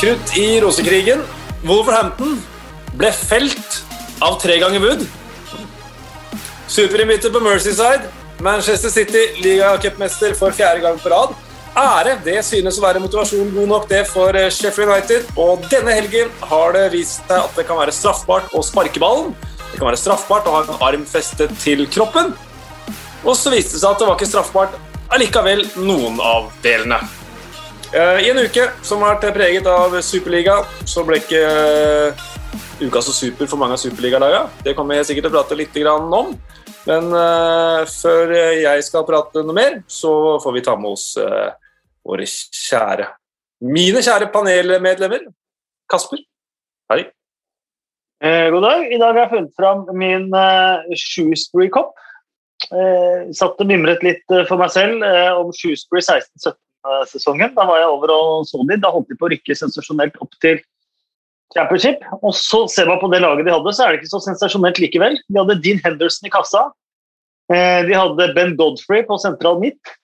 krutt i rosekrigen. Wolverhampton ble felt av tre ganger Wood. Superinnbytter på Mercyside. Manchester City, ligacupmester for fjerde gang på rad. Ære, det synes å være motivasjon god nok det for eh, Sheffield United. Og denne helgen har det vist seg at det kan være straffbart å sparke ballen. Det kan være straffbart å ha en arm festet til kroppen. Og så viste det seg at det var ikke straffbart allikevel noen av delene. Eh, I en uke som har vært preget av Superliga, så ble ikke eh, uka så super for mange av superligalagene. Det kommer jeg sikkert til å prate litt om. Men eh, før jeg skal prate noe mer, så får vi ta med oss våre kjære Mine kjære panelmedlemmer. Kasper. Hei. god dag. I dag har jeg funnet fram min Shoesbury-kopp. Eh, satt og mimret litt for meg selv om Shoesbury 1617 sesongen. Da var jeg over og så dem. Da holdt de på å rykke sensasjonelt opp til championship. Og så ser man på det laget de hadde, så er det ikke så sensasjonelt likevel. De hadde Dean Henderson i kassa. Eh, de hadde Ben Godfrey på sentral midt.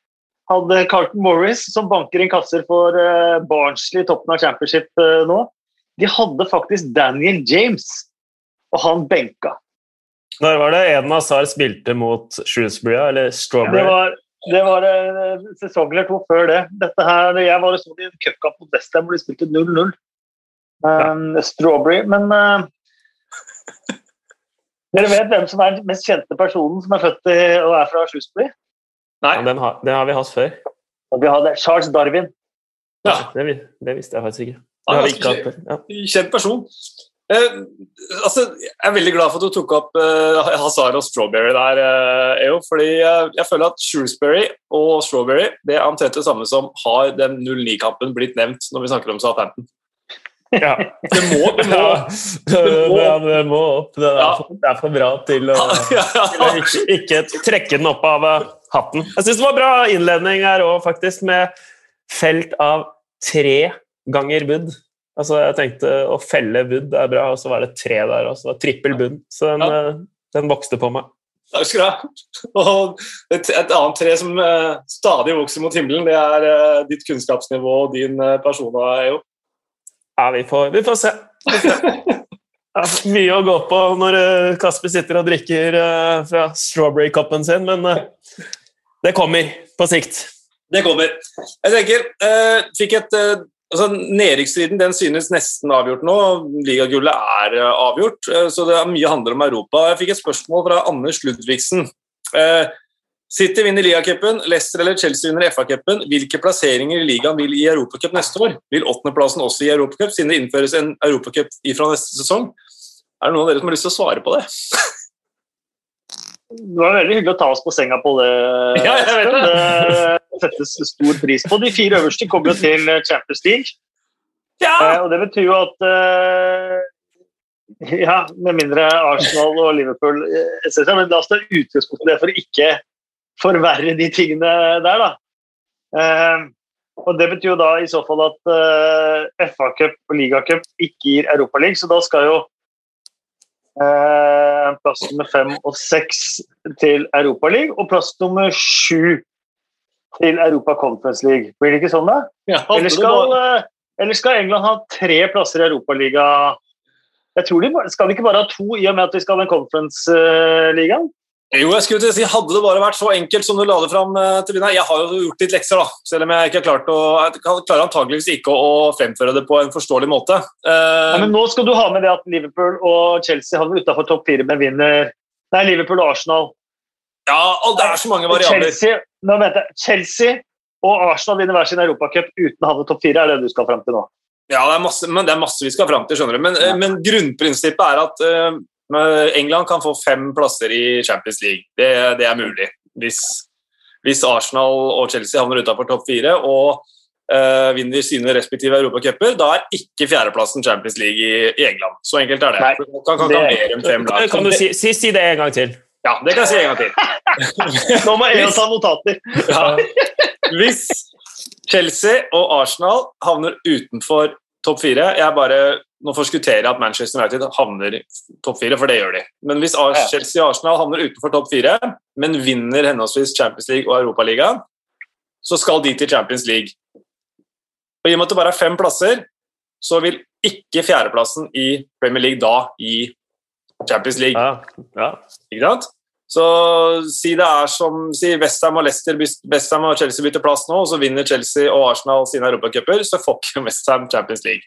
Hadde Carlton Morris, som banker inn kasser for eh, Barnsley i toppen av championship eh, nå. De hadde faktisk Daniel James, og han benka. Når var det Eden Hazar spilte mot Shrewsbury, eller Strawberry? Ja, det var det var en sesong eller to før det. Dette her, jeg var og så i en cupkamp mot Westham hvor de spilte 0-0. Um, strawberry. Men uh, dere vet hvem som er den mest kjente personen som er født i, og er fra Shrewsbury? Nei. Ja, den, har, den, har, vi hatt før. Og vi hadde Charles Darwin. Ja, det, det visste jeg faktisk. Det har ikke. Ja. Kjent person. Eh, altså, jeg er veldig glad for at du tok opp eh, Hazard og Strawberry der, eh, Eo. fordi eh, jeg føler at Shrewsbury og Strawberry det er omtrent det samme som har den 0-9-kampen blitt nevnt når vi snakker om Southampton. Ja. Det må, det må, det må, det må opp. Det er, ja. for, det er, for, bra til å, til å ikke, ikke, trekke den opp av eh, hatten. Jeg syns det var bra innledning her òg, faktisk, med felt av tre ganger Wood. Altså, jeg tenkte å felle Wood er bra, og så var det tre der også. Trippel bunn. Så den, ja. Eh, den, vokste på meg. Takk skal du ha. Og et, et, annet tre som uh, stadig vokser mot himmelen, det er uh, ditt kunnskapsnivå og din uh, person. Jo. Ja, vi får, vi får se. Ja, mye å gå på når Kasper sitter og drikker fra strawberry-koppen sin, men det kommer på sikt. Det kommer. Jeg tenker Fikk et altså Nedrykksstriden den synes nesten avgjort nå. Ligagullet er avgjort, så det er mye handler om Europa. Jeg fikk et spørsmål fra Anders Ludvigsen. City vinner ligacupen, Leicester eller Chelsea vinner FA-cupen. Hvilke plasseringer i ligaen vil i Europacup neste år? Vil åttendeplassen også i Europacup, siden det innføres en Europacup fra neste sesong? Er det noen av dere som har lyst til å svare på det? Det var veldig hyggelig å ta oss på senga på det. Ja, jeg vet det. Settes stor pris på. De fire øverste kommer jo til Champions League. Ja! Eh, og det betyr jo at eh, ja, med mindre Arsenal og Liverpool eh, etc. Men la oss ta utgangspunkt i det for å ikke forverre de tingene der, da. Eh, og Det betyr jo da i så fall at uh, FA-cup og ligacup ikke gir Europaliga, så da skal jo uh, plass nummer fem og seks til Europaliga og plass nummer sju til Europa Conference League. Blir det ikke sånn, da? Ja, eller, skal, eh, eller, skal, England ha tre plasser i Europaliga? Jeg tror de, Skal de ikke bare ha to, i og med at de skal ha den Conference-ligaen? Jo, jeg skulle til å si, Hadde det bare vært så enkelt som du la det fram eh, til Lina Jeg har jo gjort litt lekser, da, selv om jeg ikke har klart å, jeg klarer antageligvis ikke å, fremføre det på en forståelig måte. Ja, men Nå skal du ha med det at Liverpool og Chelsea havner utafor topp fire, men vinner Nei, Liverpool og Arsenal. Ja, og det er så mange variabler. Chelsea, nå mente jeg, Chelsea og Arsenal vinner hver sin europacup uten å havne topp fire, er det du skal fram til nå? Ja, det er masse, men det er masse vi skal fram til, skjønner du. Men, ja. men grunnprinsippet er at uh, England kan få fem plasser i Champions League. Det, det er mulig. Hvis, hvis, Arsenal og Chelsea havner utenfor topp fire og uh, vinner sine respektive europacuper, da er ikke fjerdeplassen Champions League i, i, England. Så enkelt er det. Nei, kan, kan, kan, fem lag. kan du si, si, si, det en gang til? Ja, det kan jeg si en gang til. Nå må jeg ta notater. ja. Hvis Chelsea og Arsenal havner utenfor topp fire Jeg bare nå forskutterer jeg at Manchester United havner topp fire, for det gjør de. Men hvis Chelsea og Arsenal havner utenfor topp fire, men vinner henholdsvis Champions League og Europaligaen, så skal de til Champions League. Og I og med at det bare er fem plasser, så vil ikke fjerdeplassen i Premier League da gi Champions League. Ja, ja. Ikke sant? Så si det er som si Westham og Leicester Westham og Chelsea bytter plass nå, og så vinner Chelsea og Arsenal sine europacuper, så får ikke Westham Champions League.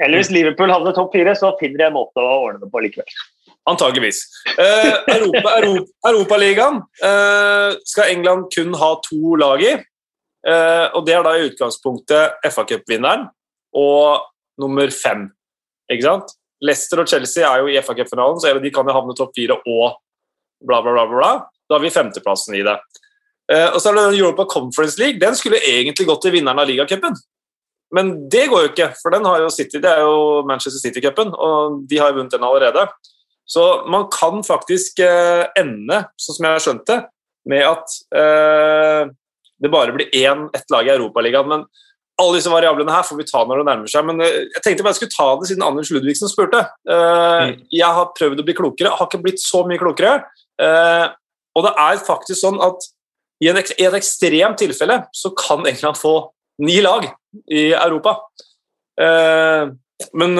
Eller hvis Liverpool havner topp fire, så finner de en måte å ordne det på likevel. Antageligvis. Eh, Europa, Europa, Europaligaen eh, skal England kun ha to lag i. Eh, og Det er da i utgangspunktet FA-cupvinneren og nummer fem. Ikke sant? Leicester og Chelsea er jo i FA-cupfinalen, så de kan jo havne topp fire og bla, bla, bla. bla. Da har vi femteplassen i det. Eh, og så er det den Europa Conference League. Den skulle egentlig gått til vinneren av ligacupen. Men det går jo ikke, for den har jo City, det er jo Manchester City-cupen, og de har jo vunnet den allerede. Så man kan faktisk eh, ende, sånn som jeg har skjønt det, med at eh, det bare blir én, ett lag i Europaligaen. Men alle disse variablene her får vi ta når det nærmer seg. Men eh, jeg tenkte bare jeg skulle ta det siden Anders Ludvigsen spurte. Eh, mm. Jeg har prøvd å bli klokere, har ikke blitt så mye klokere. Eh, og det er faktisk sånn at i, en, i et ekstremt tilfelle så kan England få ni lag i Europa. Men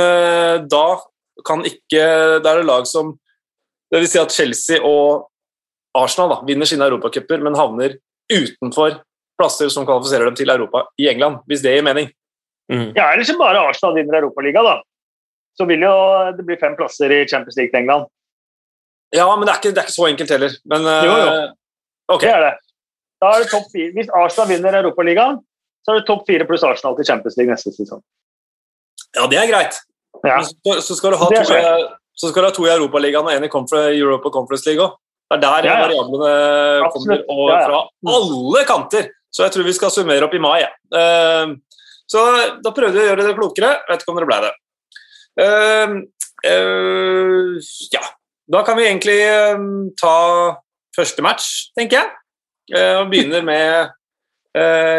da kan ikke Da er det lag som Det vil si at Chelsea og Arsenal da, vinner sine europacuper, men havner utenfor plasser som kvalifiserer dem til Europa i England, hvis det gir mening. Mm. Ja, eller så bare Arsenal vinner Europaligaen, da. Så vil jo det bli fem plasser i Champions League til England. Ja, men det er ikke, det er ikke så enkelt heller. Men, jo, jo. Eh, okay. Det er det. Da er det topp fire. Hvis Arsenal vinner Europaligaen, så er det topp fire pluss Arsenal til Champions League neste sesong. Ja, det er greit. Ja. Så, så, skal to, så skal du ha to i Europaligaen og én i Europa Conference League òg. Det er der ja, ja. variablene kommer og fra alle kanter. Så jeg tror vi skal summere opp i mai. Uh, så da prøvde vi å gjøre det klokere. Vet ikke om det ble det. Uh, uh, ja. Da kan vi egentlig ta første match, tenker jeg. og begynner med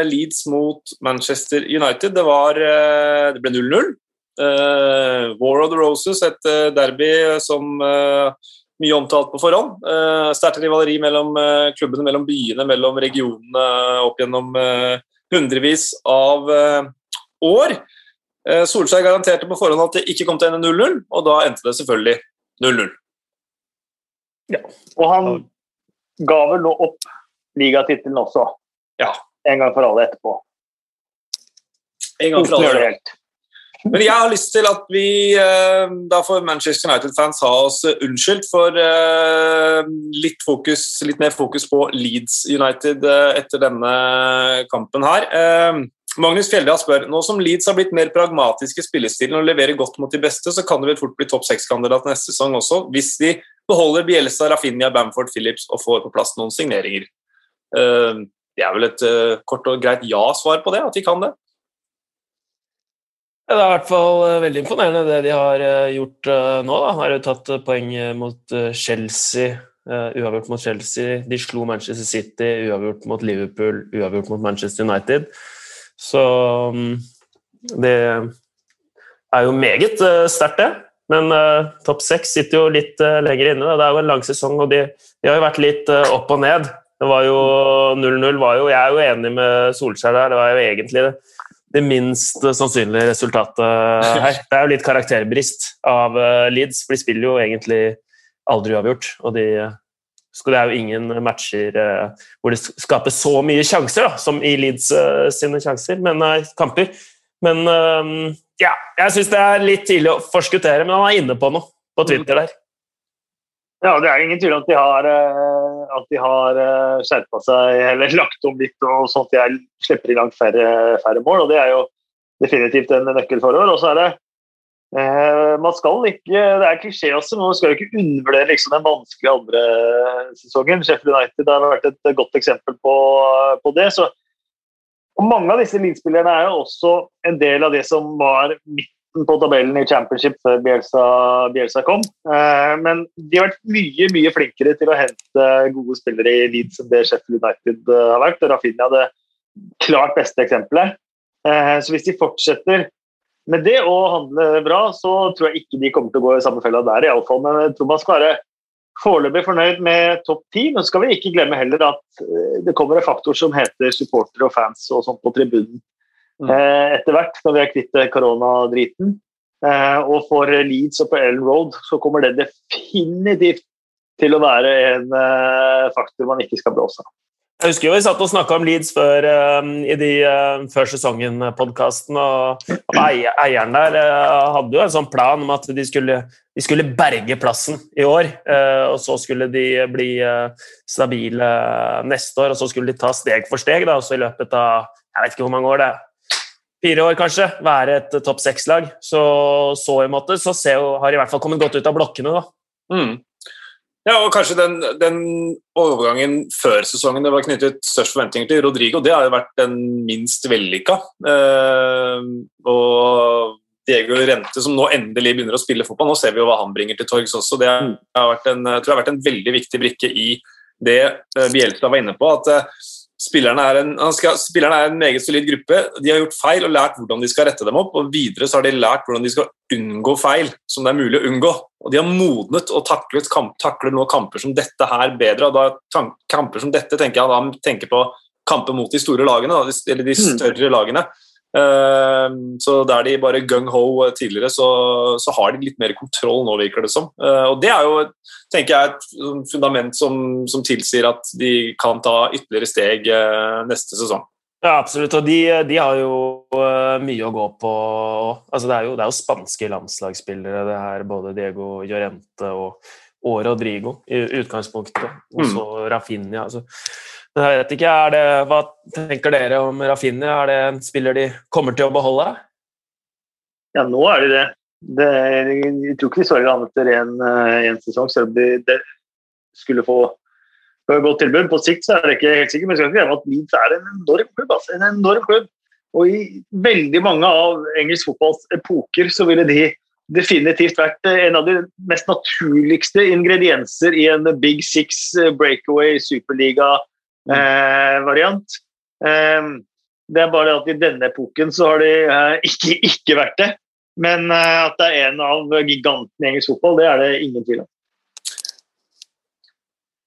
Leeds mot Manchester United. Det, var, det ble 0-0. War of the Roses, et derby som mye omtalt på forhånd. Sterkt rivaleri mellom klubbene, mellom byene, mellom regionene opp gjennom hundrevis av år. Solskjær garanterte på forhånd at det ikke kom til å ende 0-0, og da endte det selvfølgelig 0-0. Ja. Og han ga vel nå opp ligatittelen også, ja. en gang for alle etterpå. En gang for alle. Men jeg har lyst til at vi, eh, da får Manchester United-fans ha oss unnskyldt for eh, litt, fokus, litt, mer fokus på Leeds United eh, etter denne kampen her. Magnus Fjelldal spør nå som Leeds har blitt mer pragmatiske i spillestilen og leverer godt mot de beste, så kan det vel fort bli topp seks-kandidat neste sesong også, hvis de beholder Bielsa, Rafinha, Bamford, Phillips og får på plass noen signeringer. Det er vel et kort og greit ja-svar på det, at de kan det? Det er i hvert fall eh, veldig imponerende det de har eh, gjort eh, nå. Da. Har jo tatt poeng mot Chelsea, uavgjort mot Chelsea. De slo Manchester City, uavgjort mot Liverpool, uavgjort mot Manchester United. Så mm, det er jo meget sterkt, det. Men uh, topp seks sitter jo litt uh, lenger inne. Det er jo en lang sesong, og de, de har jo vært litt uh, opp og ned. Det var jo 0-0 var jo Jeg er jo enig med Solskjær der. Det var jo egentlig det det minst sannsynlige resultatet her. Det er jo litt karakterbrist av Leeds, for de spiller jo egentlig aldri uavgjort. Og de, det er jo ingen matcher eh, hvor det skapes så mye sjanser da, som i Leeds eh, sine sjanser, men nei, kamper. Men ja, jeg syns det er litt tidlig å forskuttere, men han er inne på noe på Twitter der. Ja, det er ingen tvil om at de har, eh, at de har eh, skjerpa seg eller lagt om litt, og sånn at de slipper i langt færre, færre, mål. og Det er jo definitivt en nøkkel for år. Og så er det eh, man skal ikke, Det er klisjé også, men man skal jo ikke undervurdere liksom, den vanskelige andre sesongen. Sheffield United har vært et godt eksempel på, på det. så og Mange av disse elitespillerne er jo også en del av det som var midten på tabellen i championship før Bielsa, Bielsa kom. Eh, men de har vært mye mye flinkere til å hente gode spillere i Leeds enn det Sheffield United eh, har vært. og Rafinha er det klart beste eksempelet. Så hvis de fortsetter med det å handle bra, så tror jeg ikke de kommer til å gå i samme fella der, iallfall. Men jeg tror man skal være foreløpig fornøyd med topp ti. Men så skal vi ikke glemme heller at det kommer en faktor som heter supportere og fans og sånt på tribunen mm. etter hvert, når vi er kvitt koronadriten. Og for Leeds og på Ellen Road så kommer det definitivt til å være en faktor man ikke skal blåse av. Jeg husker jo vi satt og snakka om Leeds før uh, i de uh, før sesongen-podkasten, og, eieren der uh, hadde jo en sånn plan om at de skulle, de skulle berge plassen i år. og så skulle de bli stabile neste år, og så skulle de ta steg for steg. Da, og i løpet av jeg vet ikke hvor mange år det er, fire år kanskje, være et topp seks-lag. Så så i måte så ser har de i hvert fall kommet godt ut av blokkene. da. Mm. Ja, og kanskje den, den, overgangen før sesongen det var knyttet størst forventninger til Rodrigo, det har jo vært den minst vellykka. Eh, og Diego Rente, som nå endelig begynner å spille fotball, nå ser vi jo hva han bringer til torgs også. Det har vært en, tror jeg har vært en veldig viktig brikke i det eh, Bjelstad var inne på. at eh, Spillerne er, en, skal, spillerne er, en, meget solid gruppe. De har gjort feil og lært hvordan de skal rette dem opp. og Videre så har de lært hvordan de skal unngå feil som det er mulig å unngå. Og De har modnet og taklet kamp, takler nå kamper som dette her bedre. og da Kamper som dette tenker jeg da tenker på kamper mot de store lagene, da, eller de større større lagene. Ehm, så der de bare gung-ho tidligere, så, så, har de litt mer kontroll nå, virker det som. Uh, og det er jo tenker jeg, et fundament som, som, tilsier at de kan ta ytterligere steg uh, neste sesong. Ja, absolutt. Og de, de har jo mye å gå på. Altså, det, er jo, det, er jo, spanske landslagsspillere, det her, både Diego Llorente og, og Rodrigo i utgangspunktet. Og så mm. Rafinha. Altså men jeg vet ikke, det, Hva tenker dere om Rafinha? Er det en spiller de kommer til å beholde? Ja, nå er det det. det jeg tror ikke de svarer annet etter én eh, sesong, selv om de, de, skulle få godt tilbud. På sikt så er det ikke helt sikkert, men jeg skal ikke glemme at Leeds er en enorm klubb. Altså, en enorm klubb. Og i veldig mange av engelsk fotballs epoker så ville de definitivt vært en av de mest naturligste ingredienser i en Big Six eh, breakaway superliga eh, variant. Eh, det er bare at i denne epoken så har de eh, ikke, ikke vært det. Men eh, at det er en av gigantene i engelsk fotball, det er det ingen tvil om.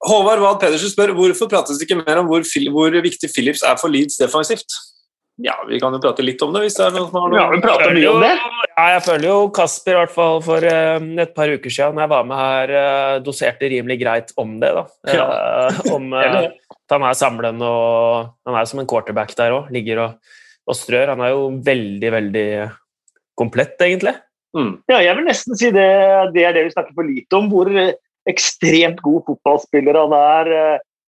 Håvard Wahl Pedersen spør hvorfor prates det ikke mer om hvor, hvor viktig Philips er for Leeds defensivt? Ja, vi kan jo prate litt om det. hvis det er noe som har noe. Ja, vi prater mye om det. Ja, jeg føler jo Kasper, i hvert fall for uh, et par uker siden, når jeg var med her, uh, doserte rimelig greit om det. da. Ja. om at han er samlende og han er som en quarterback der òg. Ligger og, og, strør. Han er jo veldig, veldig komplett, egentlig. Mm. Ja, jeg vil nesten si det, det er det vi snakker for lite om. Hvor ekstremt god fotballspiller han er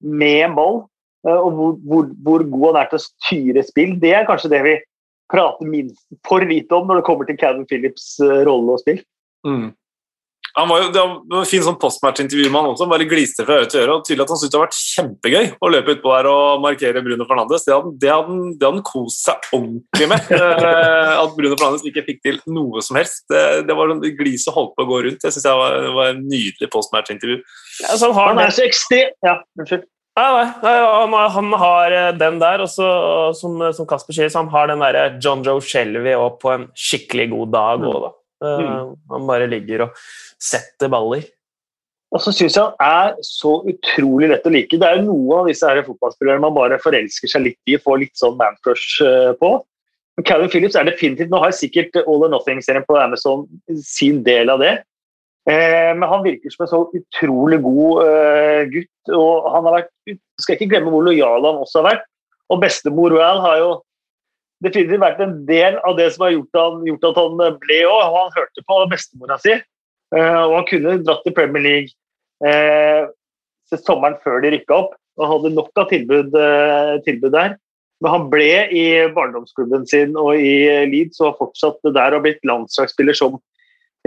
med ball. Eh, og hvor, hvor, hvor, god han er til å styre spill. Det er kanskje det vi prater minst for lite om når det kommer til Calvin Phillips' eh, rolle og spill. Mm. Han var jo, det var en fin sånn postmatch-intervju med han også, bare gliste fra øre til øre. og Tydelig at han syntes det har vært kjempegøy å løpe utpå her og markere Bruno Fernandes. Det hadde, det hadde, det hadde han kost seg ordentlig med. Eh, at Bruno Fernandes ikke fikk til noe som helst. Det, det var sånn gliset holdt på å gå rundt. Det syns jeg var, var en nydelig postmatch-intervju. Ja, han, han er så ekstrem Ja, unnskyld. Nei, nei, han, han, har eh, den der, og som, som, Kasper sier, så han har den derre John Joe Shelby òg på en skikkelig god dag òg, da. Eh, mm. Han bare ligger og setter baller. Og så syns jeg han er så utrolig lett å like. Det er jo noen av disse her fotballspillerne man bare forelsker seg litt i, får litt sånn man-crush eh, på. Men Calvin Phillips er definitivt Nå har sikkert All or Nothing-serien på Amazon sin del av det. Men han virker som en så utrolig god gutt. og han har vært, Skal ikke glemme hvor lojal han også har vært. Og bestemor Royal har jo definitivt vært en del av det som har gjort, han, gjort at han ble òg. Han hørte på bestemora si, eh, og han kunne dratt til Premier League eh, sommeren før de rykka opp. Og hadde nok av tilbud, eh, tilbud, der. Men han ble i barndomsklubben sin og i Leeds og har fortsatt der og blitt landslagsspiller som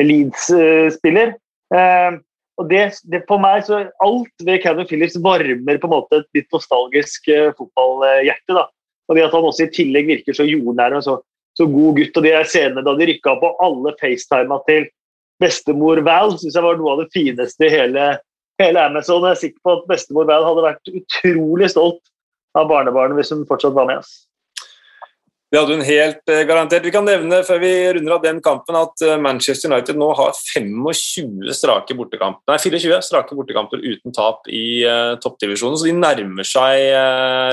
Leeds-spiller. Eh, og det, det, for meg så Alt ved Kevin Phillips varmer på en måte et litt nostalgisk uh, fotballhjerte. da. Og det At han også i tillegg virker så jordnær og så, så god gutt. og De scenene da de rykka på alle facetima til bestemor Val, syns jeg var noe av det fineste i hele, hele Amazon. Jeg er sikker på at bestemor Val hadde vært utrolig stolt av barnebarnet hvis hun fortsatt var med oss. Det hadde hun helt uh, garantert. Vi kan nevne før vi runder av den kampen at uh, Manchester United nå har 25 strake bortekamper, nei 24 strake bortekamper uten tap i uh, toppdivisjonen. Så de nærmer seg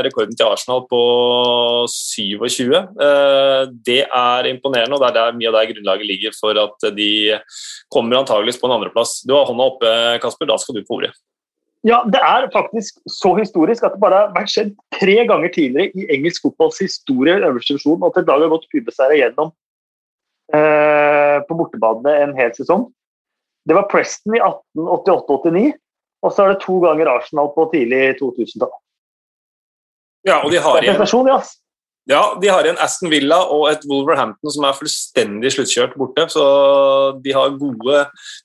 rekorden til Arsenal på 27. det er imponerende, og det er der mye av det grunnlaget ligger for at de kommer antageligvis på en andreplass. Du har hånda oppe, Kasper. Da skal du på ordet. Ja, det er faktisk så historisk at det bare har vært skjedd tre ganger tidligere i engelsk fotballs historie øverste divisjon at et lag har gått ubeseira gjennom eh, på bortebane en hel sesong. Det var Preston i 1888-89, og så er det to ganger Arsenal på tidlig 2000-tall. Ja, og de har igjen ja, de har igjen Aston Villa og et Wolverhampton som er fullstendig sluttkjørt borte. Så de har gode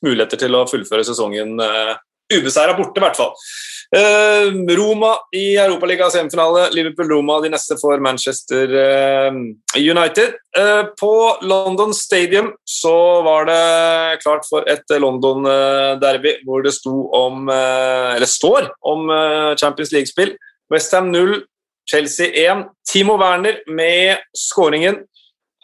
muligheter til å fullføre sesongen eh, ubeseira borte, i hvert fall. Uh, Roma i Europaligaens semifinale. Liverpool-Roma de neste for Manchester uh, United. Uh, på London Stadium så var det klart for et London-derby hvor det sto om Eller står om Champions League-spill. Westham 0, Chelsea 1. Timo Werner med skåringen.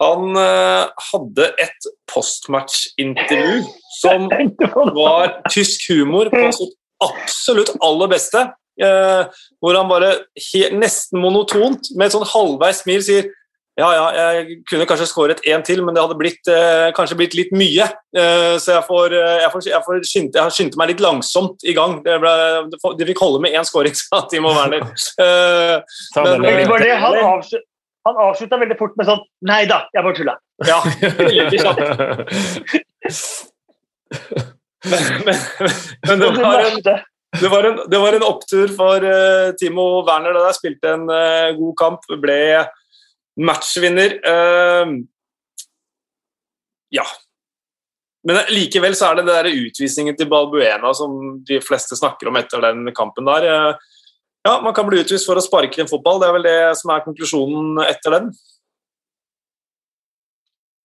Han hadde et postmatch-intervju som var tysk humor på sitt absolutt aller beste. Eh, hvor han bare nesten monotont, med et sånn halvveis smil, sier ja, ja, jeg kunne kanskje skåret én til, men det hadde blitt, eh, kanskje blitt litt mye. Eh, så jeg, får, eh, jeg, får, jeg, får skyndte, jeg skyndte meg litt langsomt i gang. Det ble, de fikk holde med én skåring, sa Timo Werner. Eh, men, det var det han avsluttet han avslutta veldig fort med sånn Nei da, jeg bare tulla. Ja, veldig kjapt. men, men, men, det, var en, det, var en, det var en opptur for uh, Timo Werner. Der spilte en uh, god kamp, ble matchvinner. Uh, ja. Men likevel så er det den der utvisningen til Balbuena som de fleste snakker om etter den kampen der. Ja, man kan bli utvist for å sparke en fotball. Det er vel det som er konklusjonen etter den?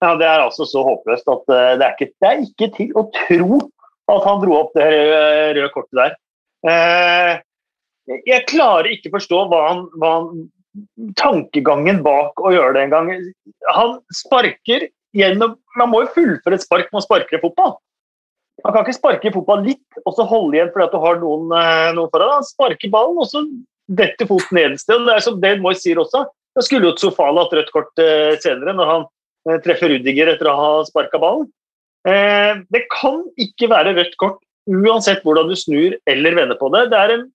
Ja, Det er altså så håpløst at eh, det er ikke, det er ikke til å tro at han dro opp det røde kortet der. Eh, jeg klarer ikke forstå hva han, hva han, tankegangen bak å gjøre det en gang. Han sparker gjennom Man må jo fullføre et spark med å sparke i fotball. Man kan ikke sparke i fotball litt og så holde igjen fordi at du har noen, eh, noen foran. Han sparker ballen, og så detter foten ned et sted. Det er som Dale Moyes sier også. Da skulle jo Sofala hatt rødt kort eh, senere, når han eh, treffer Rudiger etter å ha sparka ballen. Det kan ikke være rødt kort uansett hvordan du snur eller vender på det. Det er en,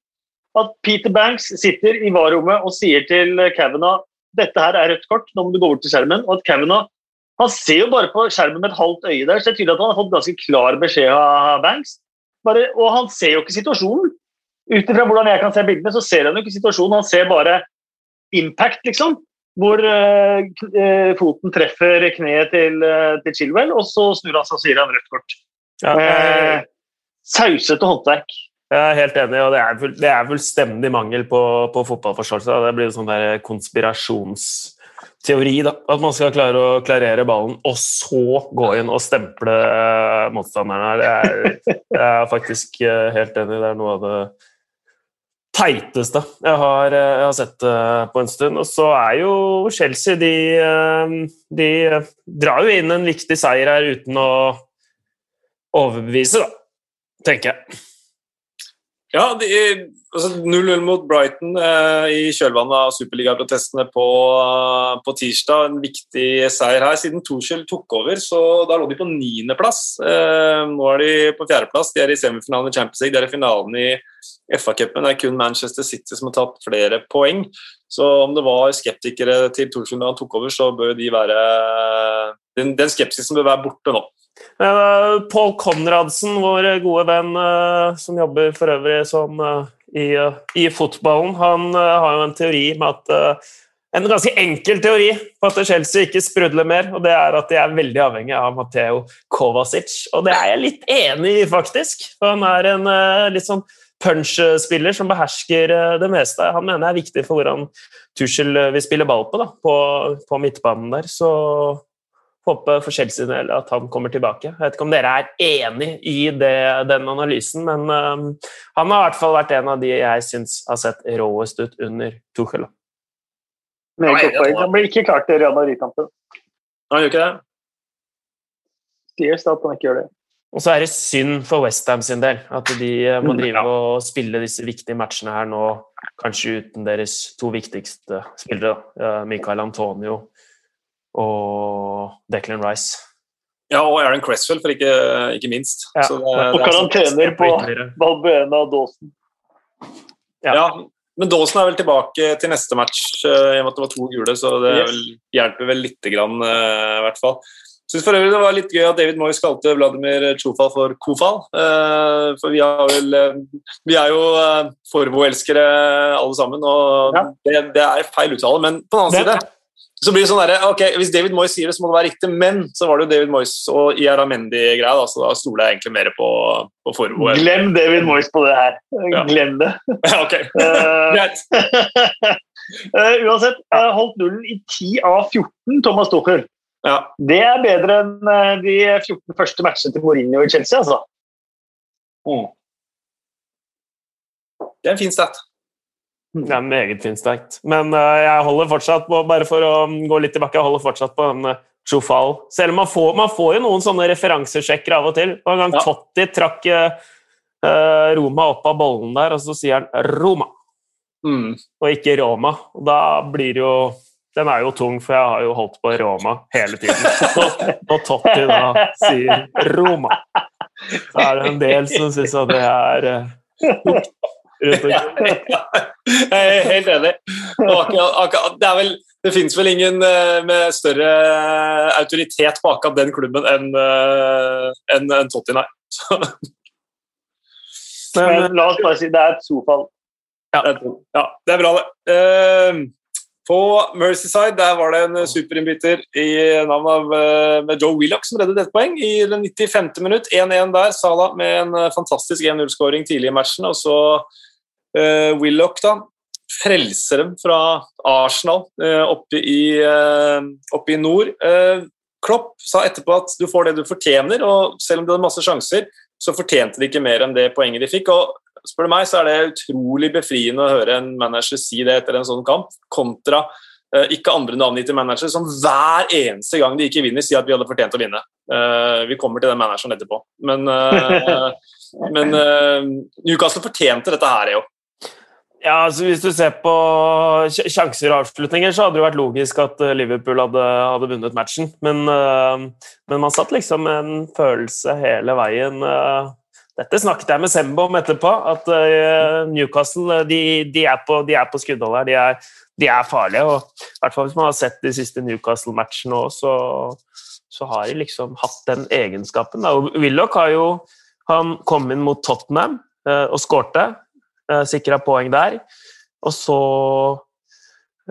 at Peter Banks sitter i varrommet og sier til Kavanagh dette her er rødt kort, nå må du gå bort til skjermen. Og at Kavanagh han ser jo bare på skjermen med et halvt øye der, så det er tydelig at han har fått ganske klar beskjed av Banks. Bare, og han ser jo ikke situasjonen. Ut ifra hvordan jeg kan se bildene, så ser han jo ikke situasjonen. Han ser bare impact, liksom. Hvor uh, foten treffer kneet til, uh, til, Chilwell, og så snur han seg og sier han rødt kort. Ja, uh, sausete håndverk. Jeg er helt enig, og det er, full, det er fullstendig mangel på, på fotballforståelse. Det blir sånn der konspirasjons teori, da. At man skal klare å klarere ballen, og så gå inn og stemple uh, motstanderen her. Jeg, jeg er faktisk uh, helt enig. Det er noe av det teiteste jeg har, uh, jeg har sett på en stund. Og så er jo Chelsea De, de drar jo inn en viktig seier her uten å overbevise, da, tenker jeg. Ja, altså 0-0 mot Brighton eh, i kjølvannet av superligaprotestene på, på tirsdag. En viktig seier her. Siden Torskjell tok over, så da lå de på niendeplass. Eh, nå er de på fjerdeplass. De er i semifinalen i Champions League, de er i finalen i FA-cupen. Det er kun Manchester City som har tatt flere poeng. Så om det var skeptikere til Torskjell da han tok over, så bør de være Den, den skepsisen bør være borte nå. Uh, Paul Konradsen, vår gode venn som jobber for øvrig som, i, i, fotballen, han har jo en teori med at en ganske enkel teori på at Chelsea ikke sprudler mer, og det er at de er veldig avhengig av Mateo Kovacic. Og det er jeg litt enig i, faktisk. For han er en litt sånn punch-spiller som behersker det meste. Han mener det er viktig for hvordan Tuchel vil spille ball på, da, på, på midtbanen der. Så håpe for Chelsea del at han kommer tilbake. Jeg vet ikke om dere er enig i det, den analysen, men um, han har i hvert fall vært en av de jeg syns har sett råest ut under Tuchel. Meget godt. Han blir ikke klart til Real Madrid-kampen. Han gjør ikke det? Sier at han ikke gjør det. Og så er det synd for Westham sin del at de eh, må mm, drive og spille disse viktige matchene her nå, kanskje uten deres to viktigste spillere, Michael Antonio og Declan Rice. Ja, og Aaron Cresswell, for ikke, ikke minst. Ja. Det, og karantener på Balbuena og Dawson. Ja. ja. men Dawson er vel tilbake til neste match, eh, i og med at det var to gule, så det yes. vel, hjelper vel lite grann, uh, i hvert fall. Syns for øvrig det var litt gøy at David Moyes kalte Vladimir Chofal for Kofal. Uh, for vi, vel, uh, vi, er jo uh, Forvo-elskere alle sammen, og ja. det, det, er feil uttale. Men på den annen side så blir det sånn der, ok, Hvis David Moyes sier det, så må det være riktig, men så var det jo David Moyes og Iaramendi-greia, da, så da stoler jeg egentlig mer på, på Forvo. Glem David Moyes på det her. Ja. Glem det. Ja, ok, greit. uansett, holdt nullen i 10 av 14, Thomas Tuchel. Ja. Det er bedre enn eh, de 14 første matchene til Mourinho i Chelsea, altså. Mm. Det er en fin stat. Det er meget fin stat. Men uh, jeg holder fortsatt på, bare for å um, gå litt tilbake, jeg holder fortsatt på den uh, Chofal. Selv om man får, man får, jo noen sånne referansesjekker av og til. Og en gang ja. Totti trakk uh, Roma opp av bollen der, og så sier han 'Roma', mm. og ikke 'Roma'. Og da blir det jo den er jo tung, for jeg har jo holdt på Roma hele tiden. Og Totti da sier Roma, så er det en del som syns at det er uh, Jeg er helt enig. Det, er vel, det finnes vel ingen uh, med større autoritet på akkurat den klubben enn en, en Totti, nei. Men, la oss bare si det er et sofall. Ja. ja, det er bra, det. Uh, på Mercyside der var det en superinnbytter i navn av med Joe Willoch som reddet ett poeng i det 95. minutt. 1-1 der. Salah med en fantastisk 1-0-skåring tidlig i matchen. Og så uh, Willoch, da. Frelser dem fra Arsenal oppe i, oppe i nord. Klopp sa etterpå at du får det du fortjener, og selv om de hadde masse sjanser, så fortjente de ikke mer enn det poenget de fikk. og spør du meg, så er det utrolig befriende å høre en manager si det etter en sånn kamp, kontra uh, ikke andre navngitte managere som hver eneste gang de ikke vinner, sier at vi hadde fortjent å vinne. Uh, vi kommer til den manageren etterpå. Men, uh, men Newcastle fortjente dette her, jo. Ja, altså Hvis du ser på sjanser og avslutninger, så hadde det vært logisk at Liverpool hadde, hadde vunnet matchen. Men, men, man satt liksom med en følelse hele veien dette snakket jeg med Sembo om etterpå, at Newcastle de, de, er på, på, skuddhold her. De er, de er, farlige. og I hvert fall hvis man har sett de siste Newcastle-matchene òg, så, så, har de liksom hatt den egenskapen. Da. Og Willoch har jo han kom inn mot Tottenham og skårte. Uh, Sikra poeng der. Og så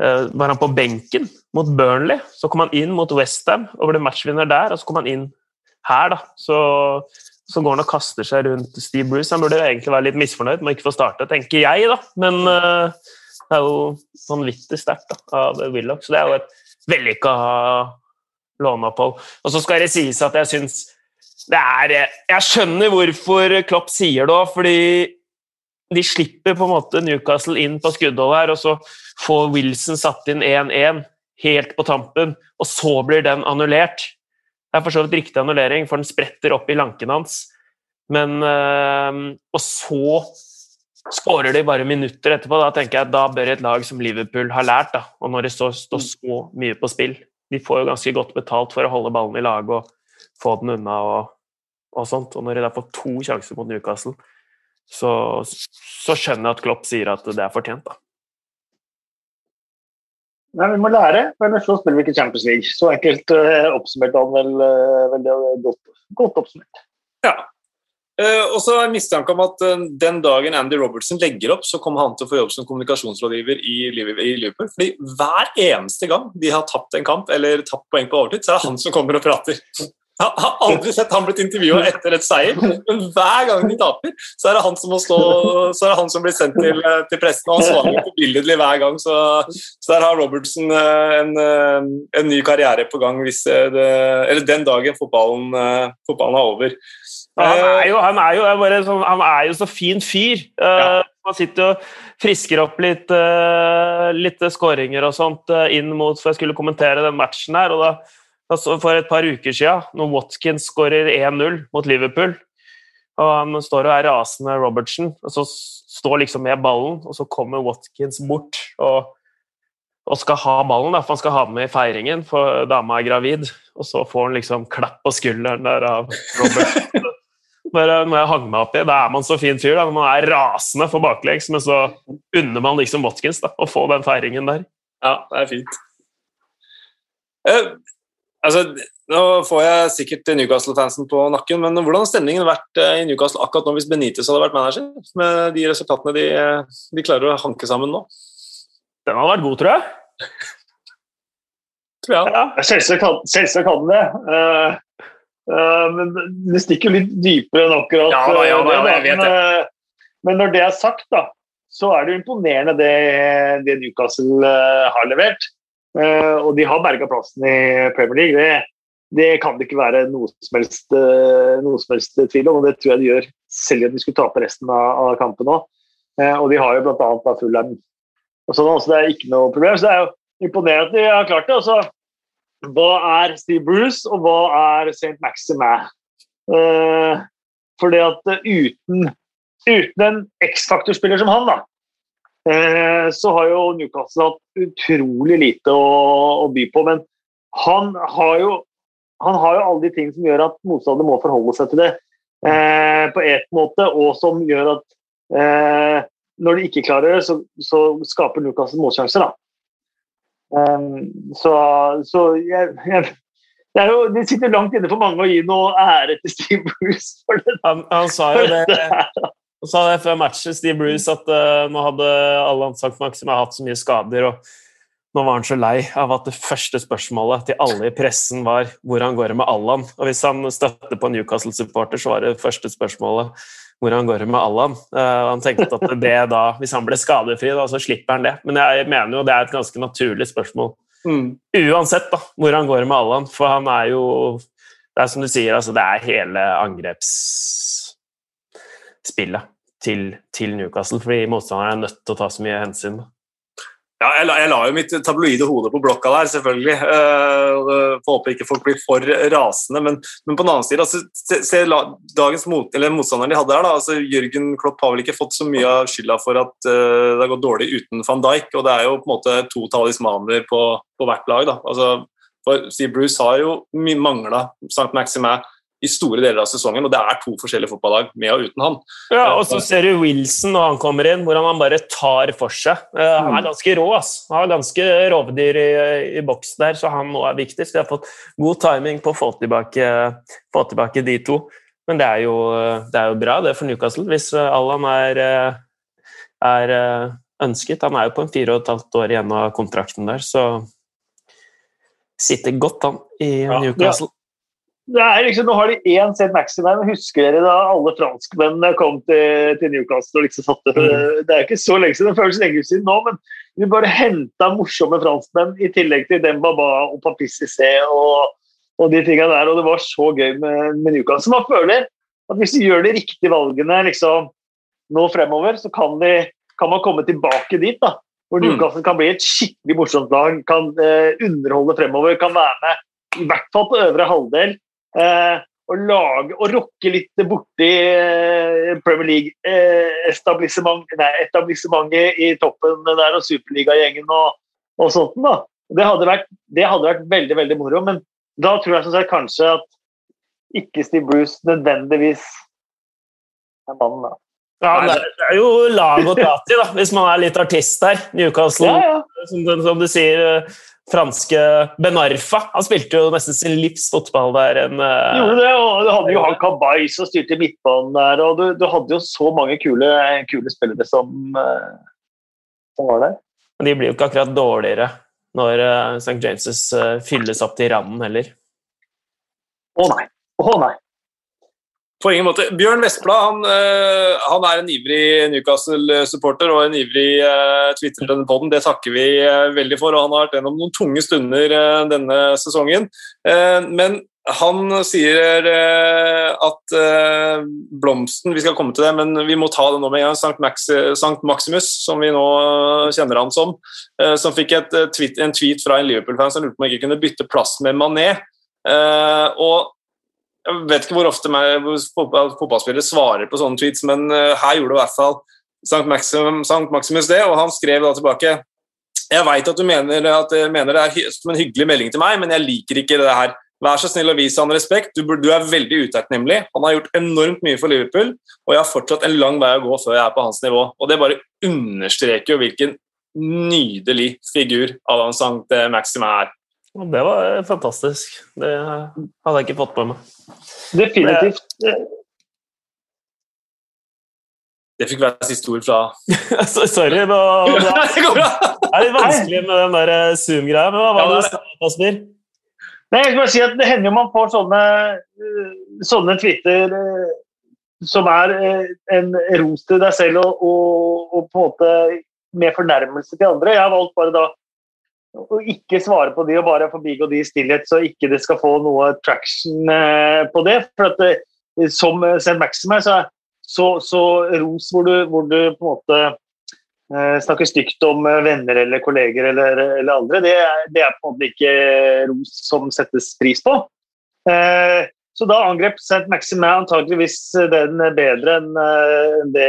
uh, var han på benken mot Burnley. Så kom han inn mot Westham og ble matchvinner der, og så kom han inn her, da. Så så går han og kaster seg rundt Steve Bruce. Han burde jo egentlig være litt misfornøyd med å ikke få starte, tenker jeg, da. Men uh, det er jo vanvittig sterkt av Willoch. Så det er jo et vellykka låneopphold. Og så skal det sies at jeg syns det er Jeg skjønner hvorfor Klopp sier det òg, fordi de slipper på en måte Newcastle inn på skuddhold her, og så får Wilson satt inn 1-1 helt på tampen, og så blir den annullert. Det er for så vidt riktig annullering, for den spretter opp i lanken hans. Men øh, Og så skårer de bare minutter etterpå. Da tenker jeg at da bør et lag som Liverpool ha lært. da, Og når det står, står så mye på spill De får jo ganske godt betalt for å holde ballen i lag og få den unna og, og sånt. Og når de da får to sjanser mot Newcastle, så, så skjønner jeg at Klopp sier at det er fortjent. da. Nei, Vi må lære, ellers så spiller vi ikke Champions League. Så enkelt uh, oppsummert han vel uh, veldig godt, godt oppsummert. Ja. Uh, og så er mistanke om at uh, den dagen Andy Robertson legger opp, så kommer han til å få jobb som kommunikasjonsrådgiver i, i Liverpool. Fordi hver eneste gang de har tapt en kamp eller tapt poeng på overtid, så er det han som kommer og prater. Jeg har aldri sett han blitt intervjua etter et seier, men hver gang de taper, så er det han som, stå, så det han som blir sendt til, til pressen. og Han svarer forbilledlig hver gang, så, så, der har Robertsen eh, en, eh, en, ny karriere på gang hvis det, eller den dagen fotballen, eh, fotballen er over. Ja, han, er jo, han, er jo, sånn, han, er jo, så fin fyr. Ja. Man sitter og frisker opp litt, litt skåringer og sånt inn mot For jeg skulle kommentere den matchen her, og da, da for et par uker siden, når Watkins skårer 1-0 mot Liverpool og Han står og er rasende, Robertsen, og så står liksom med ballen, og så kommer Watkins bort og, og skal ha ballen, da, for han skal ha den med i feiringen, for dama er gravid. Og så får han liksom klapp på skulderen der av Robertsen. Bare når jeg hang meg opp i, Da er man så fin fyr. da, Man er rasende for baklengs, men så unner man liksom Watkins da, å få den feiringen der. Ja, det er fint. Altså, nå får jeg sikkert Newcastle-fansen på nakken, men hvordan har stemningen vært eh, i Newcastle akkurat nå hvis Benitez hadde vært manager, med de resultatene de, de klarer å hanke sammen nå? Den hadde vært god, tror jeg. tror jeg. Ja. Selvsagt hadde den det. Uh, uh, men det stikker litt dypere enn akkurat ja, da, ja, da, det. Da, vet uh, Men når det er sagt, da, så er det jo imponerende det, det Newcastle har levert. Og de har berga plassen i Premier League. Det, det kan det ikke være noe som helst, eh, noe som helst tvil om, og det tror jeg de gjør selv om de skulle tape resten av, av kampen òg. Eh, og de har jo bl.a. full sånn, altså, det er ikke noe problem. Så det er jo imponerende at de har klart det. Altså, hva er Steve Bruce, og hva er St. Maximin? Uh, fordi at uten, uten en X-faktor-spiller som han, da, så har jo Newcastle hatt utrolig lite å, å by på. Men han har jo han har jo alle de ting som gjør at motstander må forholde seg til det eh, på én måte, og som gjør at eh, når de ikke klarer det, så, så skaper Newcastle motsjanser. Um, så, så jeg, jeg, det, jo, det, sitter langt inne for mange å gi noe ære til Steve Bruce. For det. Han, han sa jo det, han sa det før matchen, Steve Bruce, at uh, nå hadde alle ansatt Maxim hatt så mye skader. og nå var han så lei av at det første spørsmålet til alle i pressen var hvordan går det med Allan. Og hvis han støtte på Newcastle-supporter, så var det første spørsmålet hvordan går det med Allan. Uh, han tenkte at det da, hvis han ble skadefri, da, så slipper han det. Men jeg mener jo det er et ganske naturlig spørsmål. Mm. Uansett da, hvordan går det med Allan, for han er jo Det er som du sier, altså, det er hele angrepsspillet til, til Newcastle, fordi motstanderen er nødt til å ta så mye hensyn. Ja, jeg la, jeg la, jo mitt tabloide hode på blokka der, selvfølgelig. Uh, håper ikke folk blir for rasende. Men, men på den annen side, altså, se, se dagens mot, motstanderen de hadde her, da, altså, Jørgen Klopp har vel ikke fått så mye av skylda for at uh, det har gått dårlig uten van Dijk. Og det er jo på en måte to talismaner på, på hvert lag. da. Altså, for Steve Bruce har jo mangla St. Maximin i store deler av sesongen, og det er to forskjellige fotballag med og uten han. Ja, og så ser du Wilson når han kommer inn, hvordan han bare tar for seg. Eh, han er ganske rå, ass. Han har ganske rovdyr i, i boks der, så han nå er viktigst. De har fått god timing på å få tilbake, få tilbake de to. Men det er, jo, det er, jo, bra det for Newcastle, hvis Allan er, er ønsket. Han er jo på en fire og et halvt år igjen av kontrakten der, så sitter godt han i Newcastle. Ja, ja liksom, nå har de én St. men Husker dere da alle franskmennene kom til, til Newcastle? og liksom satte, mm. Det er ikke så lenge siden, det føles lenge siden nå, men vi bare henta morsomme franskmenn i tillegg til Dembaba og Papississé og, og de tinga der. Og det var så gøy med, med Newcastle. Man føler at hvis de gjør de riktige valgene liksom, nå fremover, så kan, de, kan man komme tilbake dit. da hvor mm. Newcastle kan bli et skikkelig morsomt lag, kan eh, underholde fremover, kan være med i hvert fall på øvre halvdel Eh, å lage og rokke litt borti eh, Premier League-etablissementet eh, i toppen der og superligagjengen og, og sånt. da. Det hadde, vært, det hadde vært veldig veldig moro, men da tror jeg sagt, kanskje at ikke Steve Bruce nødvendigvis er mannen, da. Ja, det er jo lag å ta til, da, hvis man er litt artist der. Newcastle, ja, ja. Som, som, du sier franske Benarfa. Han spilte jo nesten sin livs fotball der. En, jo, det, og du hadde jo han Kabay som styrte midtbanen der. og du, du, hadde jo så mange kule, kule spillere som, uh, som, var der. Men de blir jo ikke akkurat dårligere når eh, St. James' fylles opp til randen heller. Å nei. Å nei. På ingen måte. Bjørn Vestblad han, uh, han, er en ivrig Newcastle-supporter og en ivrig uh, Twitter denne poden. Det takker vi uh, veldig for. og Han har vært gjennom noen tunge stunder uh, denne sesongen. men han sier at blomsten Vi skal komme til det, men vi må ta det nå med en gang. Sankt, Max, Sankt Maximus, som vi nå kjenner han som, som fikk et, tweet, en tweet fra en Liverpool-fan som lurte på om han ikke kunne bytte plass med Mané. og Jeg vet ikke hvor ofte fotballspillere svarer på sånne tweets, men her gjorde i hvert fall Sankt Maximus, Maximus det, og han skrev da tilbake jeg veit at du mener, at mener det er som en hyggelig melding til meg, men jeg liker ikke det her. Vær så snill å vise han respekt. Du, du er veldig utakknemlig. Han har gjort enormt mye for Liverpool, og jeg har fortsatt en lang vei å gå før jeg er på hans nivå. Og Det bare understreker jo hvilken nydelig figur Alan Sankt Maxim er. Det var fantastisk. Det hadde jeg ikke fått på meg. Definitivt. Det fikk være siste ord fra Sorry, nå, det er litt vanskelig med den der eh, Zoom-greia. Men hva var det du sa, Kasper? Nei, jeg skal bare si at Det hender jo man får sånne, eh, sånne tweeter eh, som er eh, en ros til deg selv og, og, og, på en måte med fornærmelse til andre. Jeg har valgt bare da å ikke svare på de og bare forbigå de i stillhet, så ikke det skal få noe traction på det. For at Som St. Maxim så, så, så ros hvor du, hvor du på en måte Eh, snakke stygt om eh, venner eller kolleger eller, eller andre, det er, det er, på en måte ikke ros som settes pris på. Eh, så da angrep St. Maxime antageligvis den bedre enn det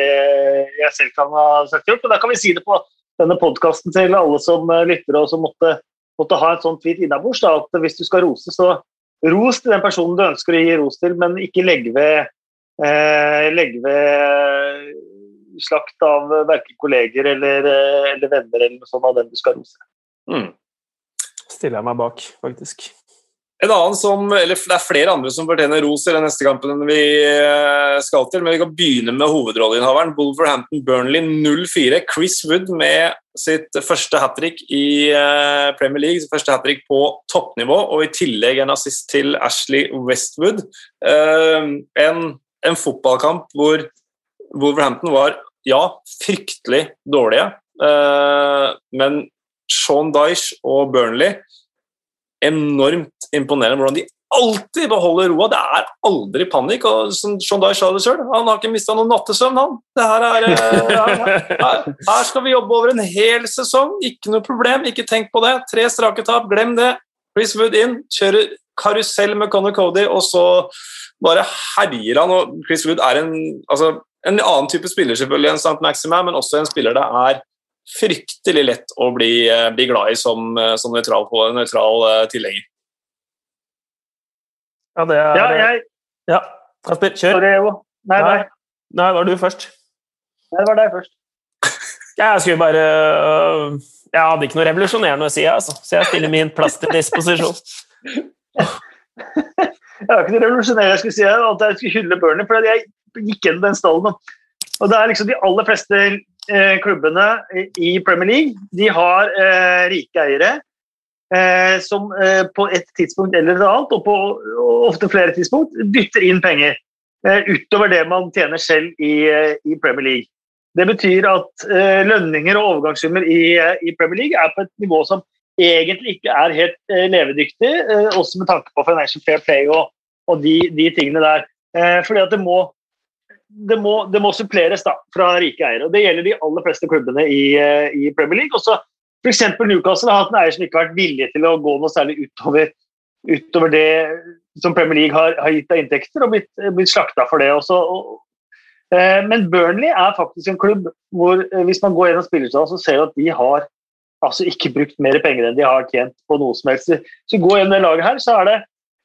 jeg selv kan ha sagt gjort. Og da kan vi si det på denne podkasten til alle som lytter og som måtte, måtte ha en sånn tweet innabords. At hvis du skal rose, så ros til den personen du ønsker å gi ros til, men ikke legge ved, eh, legge ved slakt av verken kolleger eller, eh, eller, venner eller noe sånt av den du skal rose. Mm. Stiller jeg meg bak, faktisk. En annen som, eller Det er flere andre som fortjener ros i den neste kampen vi eh, skal til, men vi kan begynne med hovedrolleinnehaveren. Wolverhampton Burnley 0-4. Chris Wood med sitt første hat trick i eh, Premier League, sitt første hat trick på toppnivå, og i tillegg en assist til Ashley Westwood. En, en fotballkamp hvor Wolverhampton var ja, fryktelig dårlige. Eh, men Sean Dyche og Burnley enormt imponerende hvordan de alltid beholder roa. Det er aldri panikk. og som John Dyche sa det selv, Han har ikke mista noen nattesøvn, han. Her, er, eh, her, her, skal vi jobbe over en hel sesong. Ikke noe problem, ikke tenk på det. Tre strake tap, glem det. Chris Wood inn, kjører karusell med Conor Cody, og så bare herjer han. og Chris Wood er en altså, en annen type spiller selvfølgelig enn St. Maxima, men også en spiller det er fryktelig lett å bli, eh, bli glad i som, eh, som nøytral, nøytral uh, tilhenger. Ja, det er Ja, jeg Ja, Kasper, kjør. Sorry, Evo. Nei, nei. Nei, var du først? Nei, det var deg først. Jeg skulle bare Jeg hadde ikke noe revolusjonerende å si, altså. så jeg stiller min plass til disposisjon. jeg har ikke noe revolusjonerende jeg skulle si, at jeg skulle hylle Bernie. for jeg gikk gjennom den stallen. Og det er liksom De aller fleste eh, klubbene i Premier League de har eh, rike eiere eh, som eh, på et tidspunkt eller et annet, og på ofte flere tidspunkt, dytter inn penger eh, utover det man tjener selv i, eh, i Premier League. Det betyr at lønninger og overgangssummer i, i, Premier League er på et nivå som egentlig ikke er helt levedyktig, også med tanke på financial fair play og, og de, de, tingene der. fordi at det må det må, det må, suppleres da, fra rike eiere. og Det gjelder de aller fleste klubbene i, eh, i Premier League. Også F.eks. Newcastle har hatt en eier som ikke har vært villig til å gå noe særlig utover, utover det som Premier League har, har gitt av inntekter, og blitt, blitt slakta for det. også. Og, eh, men Burnley er faktisk en klubb hvor eh, hvis man går gjennom spillerstallen, så ser du at de har altså ikke brukt mer penger enn de har tjent på noe som helst. Så går gjennom det laget her, så er det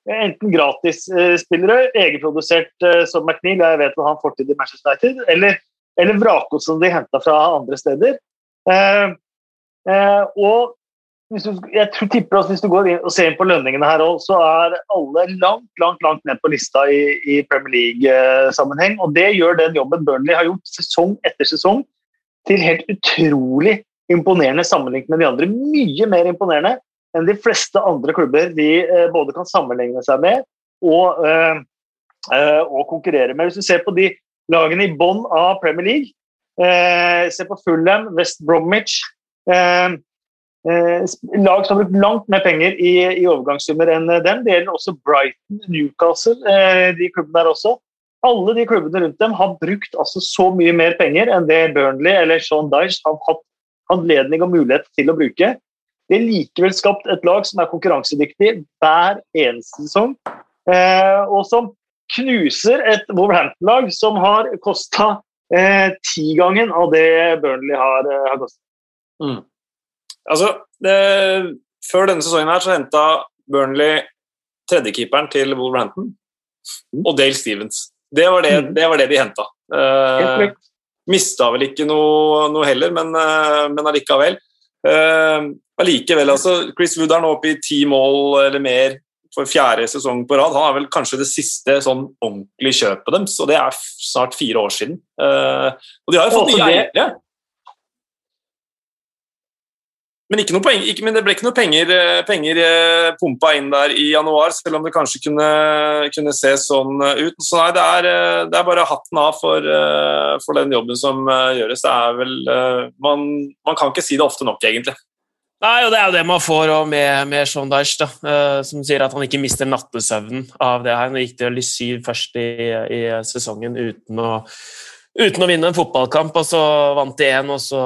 Enten gratisspillere, egenprodusert eh, som McNeil, jeg vet hva han får til i Manchester United, eller, eller vrakgods som de henta fra andre steder. Eh, eh, og du, jeg tror, tipper at hvis du går inn og ser inn på lønningene her òg, så er alle langt langt, langt ned på lista i, i Premier League-sammenheng. Og det gjør den jobben Burnley har gjort sesong etter sesong, til helt utrolig imponerende sammenlignet med de andre. Mye mer imponerende enn de fleste andre klubber de eh, både kan sammenligne seg med og, eh, eh, og konkurrere med. Hvis du ser på de lagene i bånn av Premier League, se på Fulham, West Bromwich, lag som har brukt langt mer penger i, i overgangssummer enn dem. Det gjelder også Brighton, Newcastle, de klubbene der også. Alle de klubbene rundt dem har brukt altså så mye mer penger enn det Burnley eller Sean Dyche har hatt anledning og mulighet til å bruke. Det er likevel skapt et lag som er konkurransedyktig hver eneste sesong, eh, og som knuser et Wolverhampton-lag som har kosta eh, tigangen av det Burnley har, eh, har kosta. Mm. Altså, det, før denne sesongen her så henta Burnley tredjekeeperen til Wolverhampton og Dale Stevens. Det var det, mm. det, var det de henta. Eh, Mista vel ikke noe, noe heller, men, men allikevel. Uh, allikevel, altså, Chris Wood er nå oppe i ti mål eller mer for fjerde sesong på rad. Han er vel kanskje det siste sånn ordentlige kjøpet deres, og det er snart fire år siden. Uh, og de har jo fått nye eiere. Men, poeng, ikke, men, det ble ikke noe penger, eh, penger eh, pumpa inn der i januar, selv om det kanskje kunne, kunne se sånn eh, ut. Så nei, det er, det er bare hatten av for, for, den jobben som gjøres. Det er vel man, man, kan ikke si det ofte nok, egentlig. Nei, og Det er jo det man får med, med Sean Dyche, da, som sier at han ikke mister nattesøvnen av det her. Nå gikk det jo litt syv først i, i sesongen uten å, uten å vinne en fotballkamp, og så vant de én, og så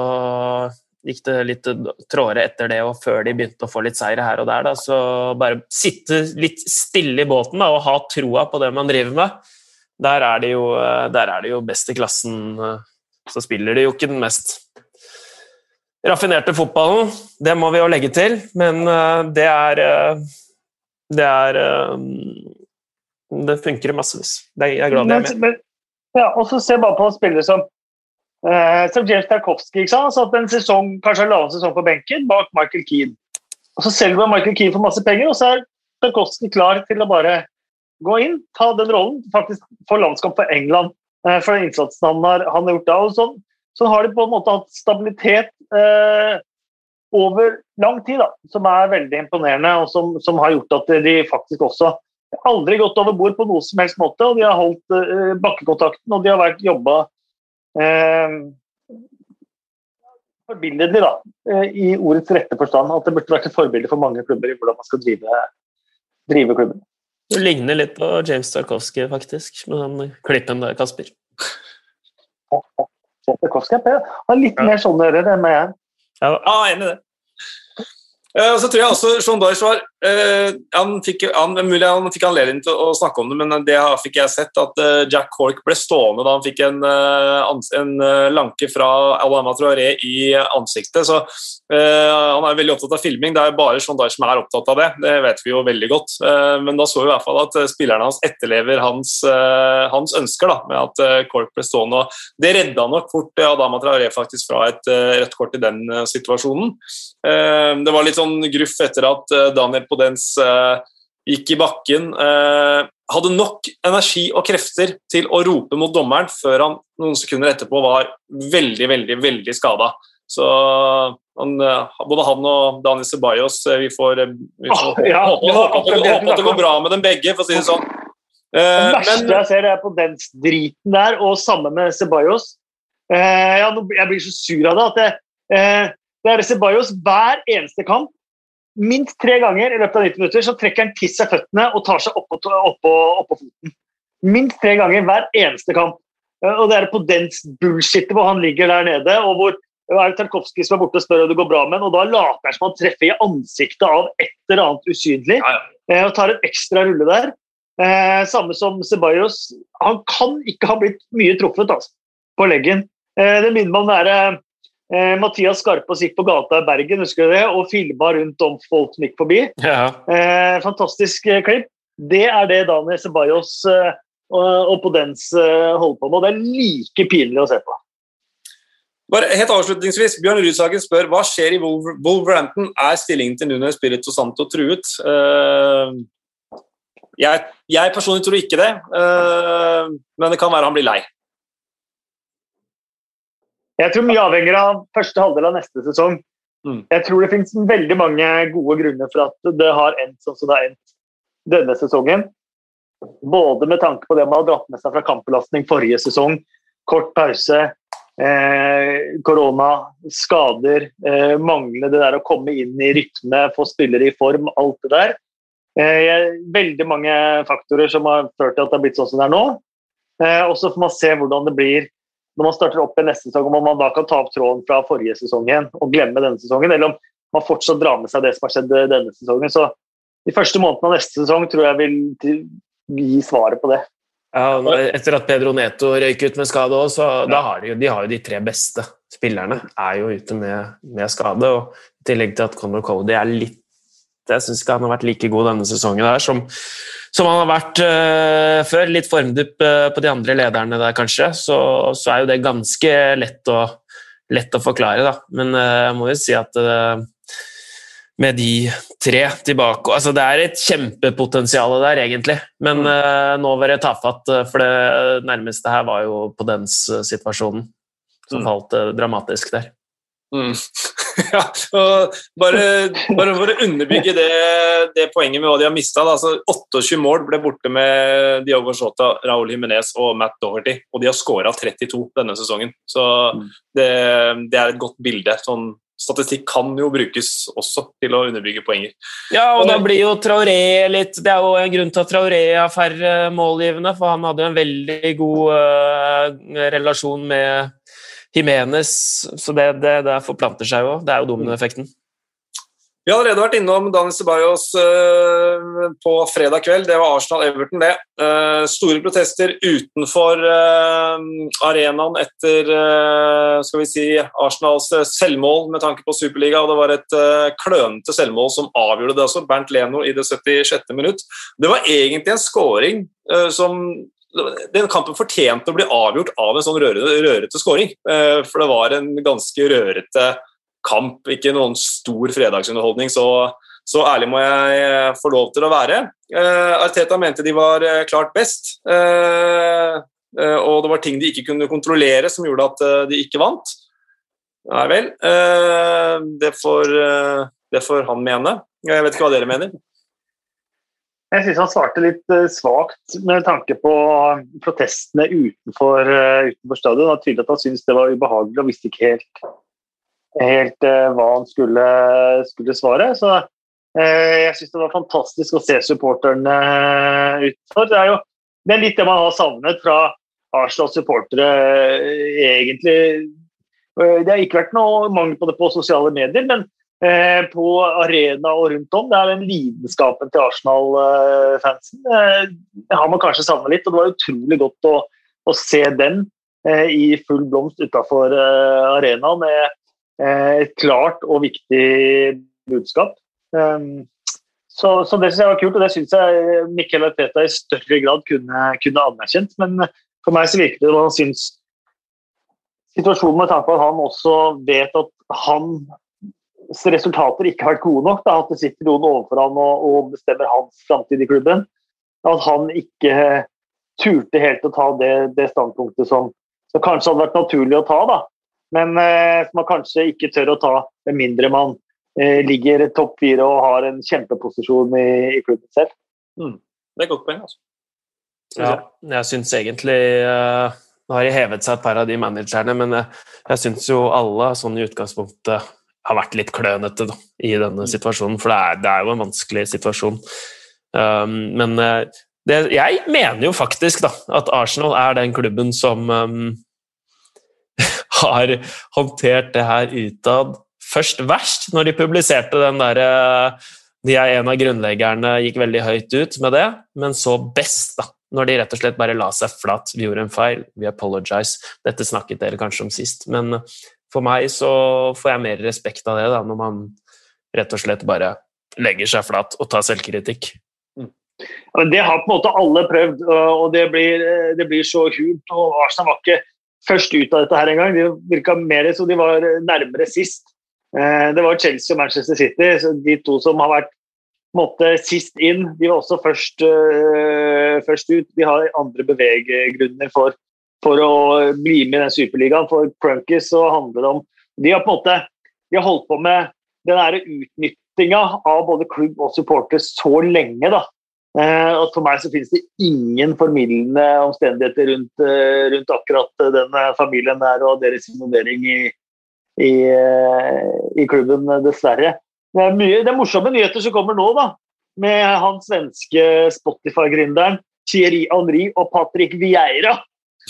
gikk det litt tråere etter det, og før de begynte å få litt seire her og der. Da. Så bare sitte litt stille i båten da, og ha troa på det man driver med. Der er det jo, der er de jo best i klassen. Så spiller de jo ikke den mest raffinerte fotballen, det må vi jo legge til, men eh, det er eh, Det er eh, Det funker massevis. Jeg er glad jeg er med. Ja, og så se bare på spillere som Uh, som Jeff Tarkovsky ikke sant? satt en sesong, kanskje halvannen sesong på benken bak Michael Keane. Og Så selger man Michael Keane for masse penger, og så er Tarkovsky klar til å bare gå inn, ta den rollen, faktisk få landskamp for England uh, for den innsatsen han har, han har gjort da. og sånn, sånn har de på en måte hatt stabilitet uh, over lang tid, da, som er veldig imponerende, og som, som, har gjort at de faktisk også aldri gått over bord på noe som helst måte. og De har holdt bakkekontakten og de har vært jobba eh, forbilledlig, da, eh, i ordets rette forstand. At det burde vært et forbilde for mange klubber i hvordan man skal drive, drive klubben. Du ligner litt på James Tarkovsky, faktisk, med den klippen der, Kasper. Tarkovsky er har litt ja. mer sånn å gjøre, det med jeg. Ja, enig i det. Uh, så tror jeg også Sean Dyche var uh, han, fikk, han, mulig han fikk anledning til å, snakke om det, men det fikk jeg sett at uh, Jack Cork ble stående da han fikk en, en lanke fra Alabama Traoré i ansiktet. Så han er veldig opptatt av filming. Det er bare Sean Dyche som er opptatt av det. Det vet vi jo veldig godt. men da så vi i hvert fall at spillerne hans etterlever hans, hans ønsker da, med at Cork ble stående. og Det redda nok fort Adama Traoré faktisk fra et rødt kort i den situasjonen. det var litt sånn gruff etter at Daniel Podens uh, gikk i bakken. Uh, hadde nok energi og krefter til å rope mot dommeren før han noen sekunder etterpå var veldig, veldig, veldig skada. Så han, både han og Daniel Ceballos Vi får, vi får oh, ja, håpe, håpe, håpe, at det går bra med dem begge, for å si det sånn. det verste men, jeg ser, er på den driten der, og sammen med Ceballos. ja, jeg blir så sur av det at det, det er Ceballos hver eneste kamp minst tre ganger i løpet av 90 minutter så trekker han tiss av føttene og tar seg oppå opp opp foten. Minst tre ganger hver eneste kamp. Eh, og det er på den bullshitet hvor han ligger der nede, og hvor er det Tarkovskij som er borte og spør om det går bra med ham, og da later han som han treffer i ansiktet av et eller annet usynlig ja, ja. Eh, og tar en ekstra rulle der. Eh, samme som Ceballos. Han kan ikke ha blitt mye truffet altså, på leggen. Eh, det minner meg om det Eh, Mathias Skarpaas gikk på gata i Bergen husker du det, og filma rundt om folk som gikk forbi. Ja. Eh, fantastisk eh, klipp. Det er det Daniel Sebajos eh, og Podens eh, holder på med. og Det er like pinlig å se på. Bare helt avslutningsvis, Bjørn Rudsagen spør hva skjer i Wolverhampton. Er stillingen til Nuno Spirito Santo truet? Uh, jeg, jeg, personlig tror ikke det, uh, men det kan være han blir lei. Jeg tror mye avhenger av første halvdel av neste sesong. Mm. Jeg tror det finnes veldig mange gode grunner for at det har endt sånn som det har endt denne sesongen. Både med tanke på det man har dratt med seg fra kampbelastning forrige sesong, kort pause, eh, korona, skader, eh, mangle det der å komme inn i rytme, få spillere i form, alt det der. Eh, veldig mange faktorer som har ført til at det har blitt sånn som det er nå. Eh, og så får man se hvordan det blir når man starter opp i neste sesong, om man da kan ta opp tråden fra forrige sesong igjen og glemme denne sesongen, eller om man fortsatt drar med seg det som har skjedd denne sesongen. Så de første månedene av neste sesong tror jeg vil gi svaret på det. Ja, Etter at Pedro Neto røyk ut med skade òg, så ja. har de, de, har jo de tre beste spillerne er jo ute med, med skade. og I tillegg til at Conor Cody er litt Jeg syns ikke han har vært like god denne sesongen her som, som han har vært uh, før. Litt formdupp uh, på de andre lederne der, kanskje. Så, så, er jo det ganske lett å, lett å forklare, da. Men uh, jeg må jo si at med de tre tilbake. Altså, det er et kjempepotensial der, egentlig. Men mm. nå var det tafatt, for det nærmeste her var jo på dens situasjonen. Som mm. falt dramatisk der. Mm. ja, og bare, bare, for å underbygge det, det, poenget med hva de har mista. Altså, 28 mål ble borte med Diogo Shota, Raúl Jiménez og Matt Doherty. Og de har skåra 32 denne sesongen. Så mm. det, det, er et godt bilde. sånn statistikk kan jo brukes også til å underbygge poenger. Ja, og da blir jo Traoré litt Det er jo en grunn til at Traoré er færre målgivende, for han hadde jo en veldig god uh, relasjon med Jimenez, så det, det, det forplanter seg jo. Det er jo dominoeffekten. Vi har allerede vært innom Daniel Ceballos uh, på fredag kveld. Det var Arsenal-Everton, det. Uh, store protester utenfor uh, arenaen etter skal vi si, Arsenals selvmål med tanke på Superliga. og Det var et klønete selvmål som avgjorde det også. Bernt Leno i det 76. minutt. Det var egentlig en scoring som den kampen fortjente å bli avgjort av en sånn rørete, rørete skåring. For det var en ganske rørete kamp, ikke noen stor fredagsunderholdning. Så, så ærlig må jeg eh, få lov til å være. Uh, Arteta mente de var uh, klart best. Og det var ting de ikke kunne kontrollere som gjorde at de ikke vant. Nei vel. Det får, det, får, han mene. Jeg vet ikke hva dere mener. Jeg syns han svarte litt svakt med tanke på protestene utenfor, utenfor stadion. Det var tydelig at han syntes det var ubehagelig og visste ikke helt helt uh, hva han skulle, skulle svare. Så jeg syns det var fantastisk å se supporterne utenfor. Det er jo det er litt det man har savnet fra Arsenal-supportere, egentlig. Det har ikke vært noe mangel på det på sosiale medier, men på arena og rundt om. Det er den lidenskapen til Arsenal-fansen. Det har man kanskje savna litt, og det var utrolig godt å, å se den i full blomst utafor arenaen med Eh, et klart og viktig budskap. Um, så, så, det syns jeg var kult, og det syns jeg Mikkel Arteta i større grad kunne, kunne, anerkjent. Men for meg så virker det som han syns situasjonen med tanke på at han også vet at hans resultater ikke har vært gode nok. Da, at det sitter noen overfor han og, og bestemmer hans framtid i klubben. At han ikke turte helt å ta det, det standpunktet som, som, kanskje hadde vært naturlig å ta. da men eh, som man kanskje ikke tør å ta med mindre man eh, ligger topp fire og har en kjempeposisjon i, i klubben selv. Mm. Det er et godt poeng, altså. Ja, jeg syns egentlig uh, Nå har jeg hevet seg et par av de managerne, men jeg, jeg syns jo alle sånn i utgangspunktet har vært litt klønete da, i denne mm. situasjonen, for det er, det er, jo en vanskelig situasjon. Um, men uh, det, jeg mener jo faktisk da, at Arsenal er den klubben som um, har håndtert det her utad først verst, når de publiserte den derre eh, De er en av grunnleggerne, gikk veldig høyt ut med det, men så best, da. Når de rett og slett bare la seg flatt. Vi gjorde en feil, we apologize. Dette snakket dere kanskje om sist, men for meg så får jeg mer respekt av det da, når man rett og slett bare legger seg flat og tar selvkritikk. Mm. det har på en måte alle prøvd, og det blir, det blir så hult. og Arsenal var ikke først ut av dette her en gang. De virka mer som de var nærmere sist. Eh, det var Chelsea og Manchester City, de to som har vært måte, sist inn. De var også først, uh, først ut. De har andre beveggrunner for, for, å bli med i den superligaen. For Crunkies så handler det om De har på en måte de har holdt på med den utnyttinga av både klubb og supporter så lenge. da, Eh, og for meg så finnes det ingen formildende omstendigheter rundt, eh, rundt akkurat den familien der og deres involvering i, i, i klubben, dessverre. Det er, mye, det er morsomme nyheter som kommer nå, da. Med han svenske Spotify-gründeren Thierry Henry og Patrick Vieira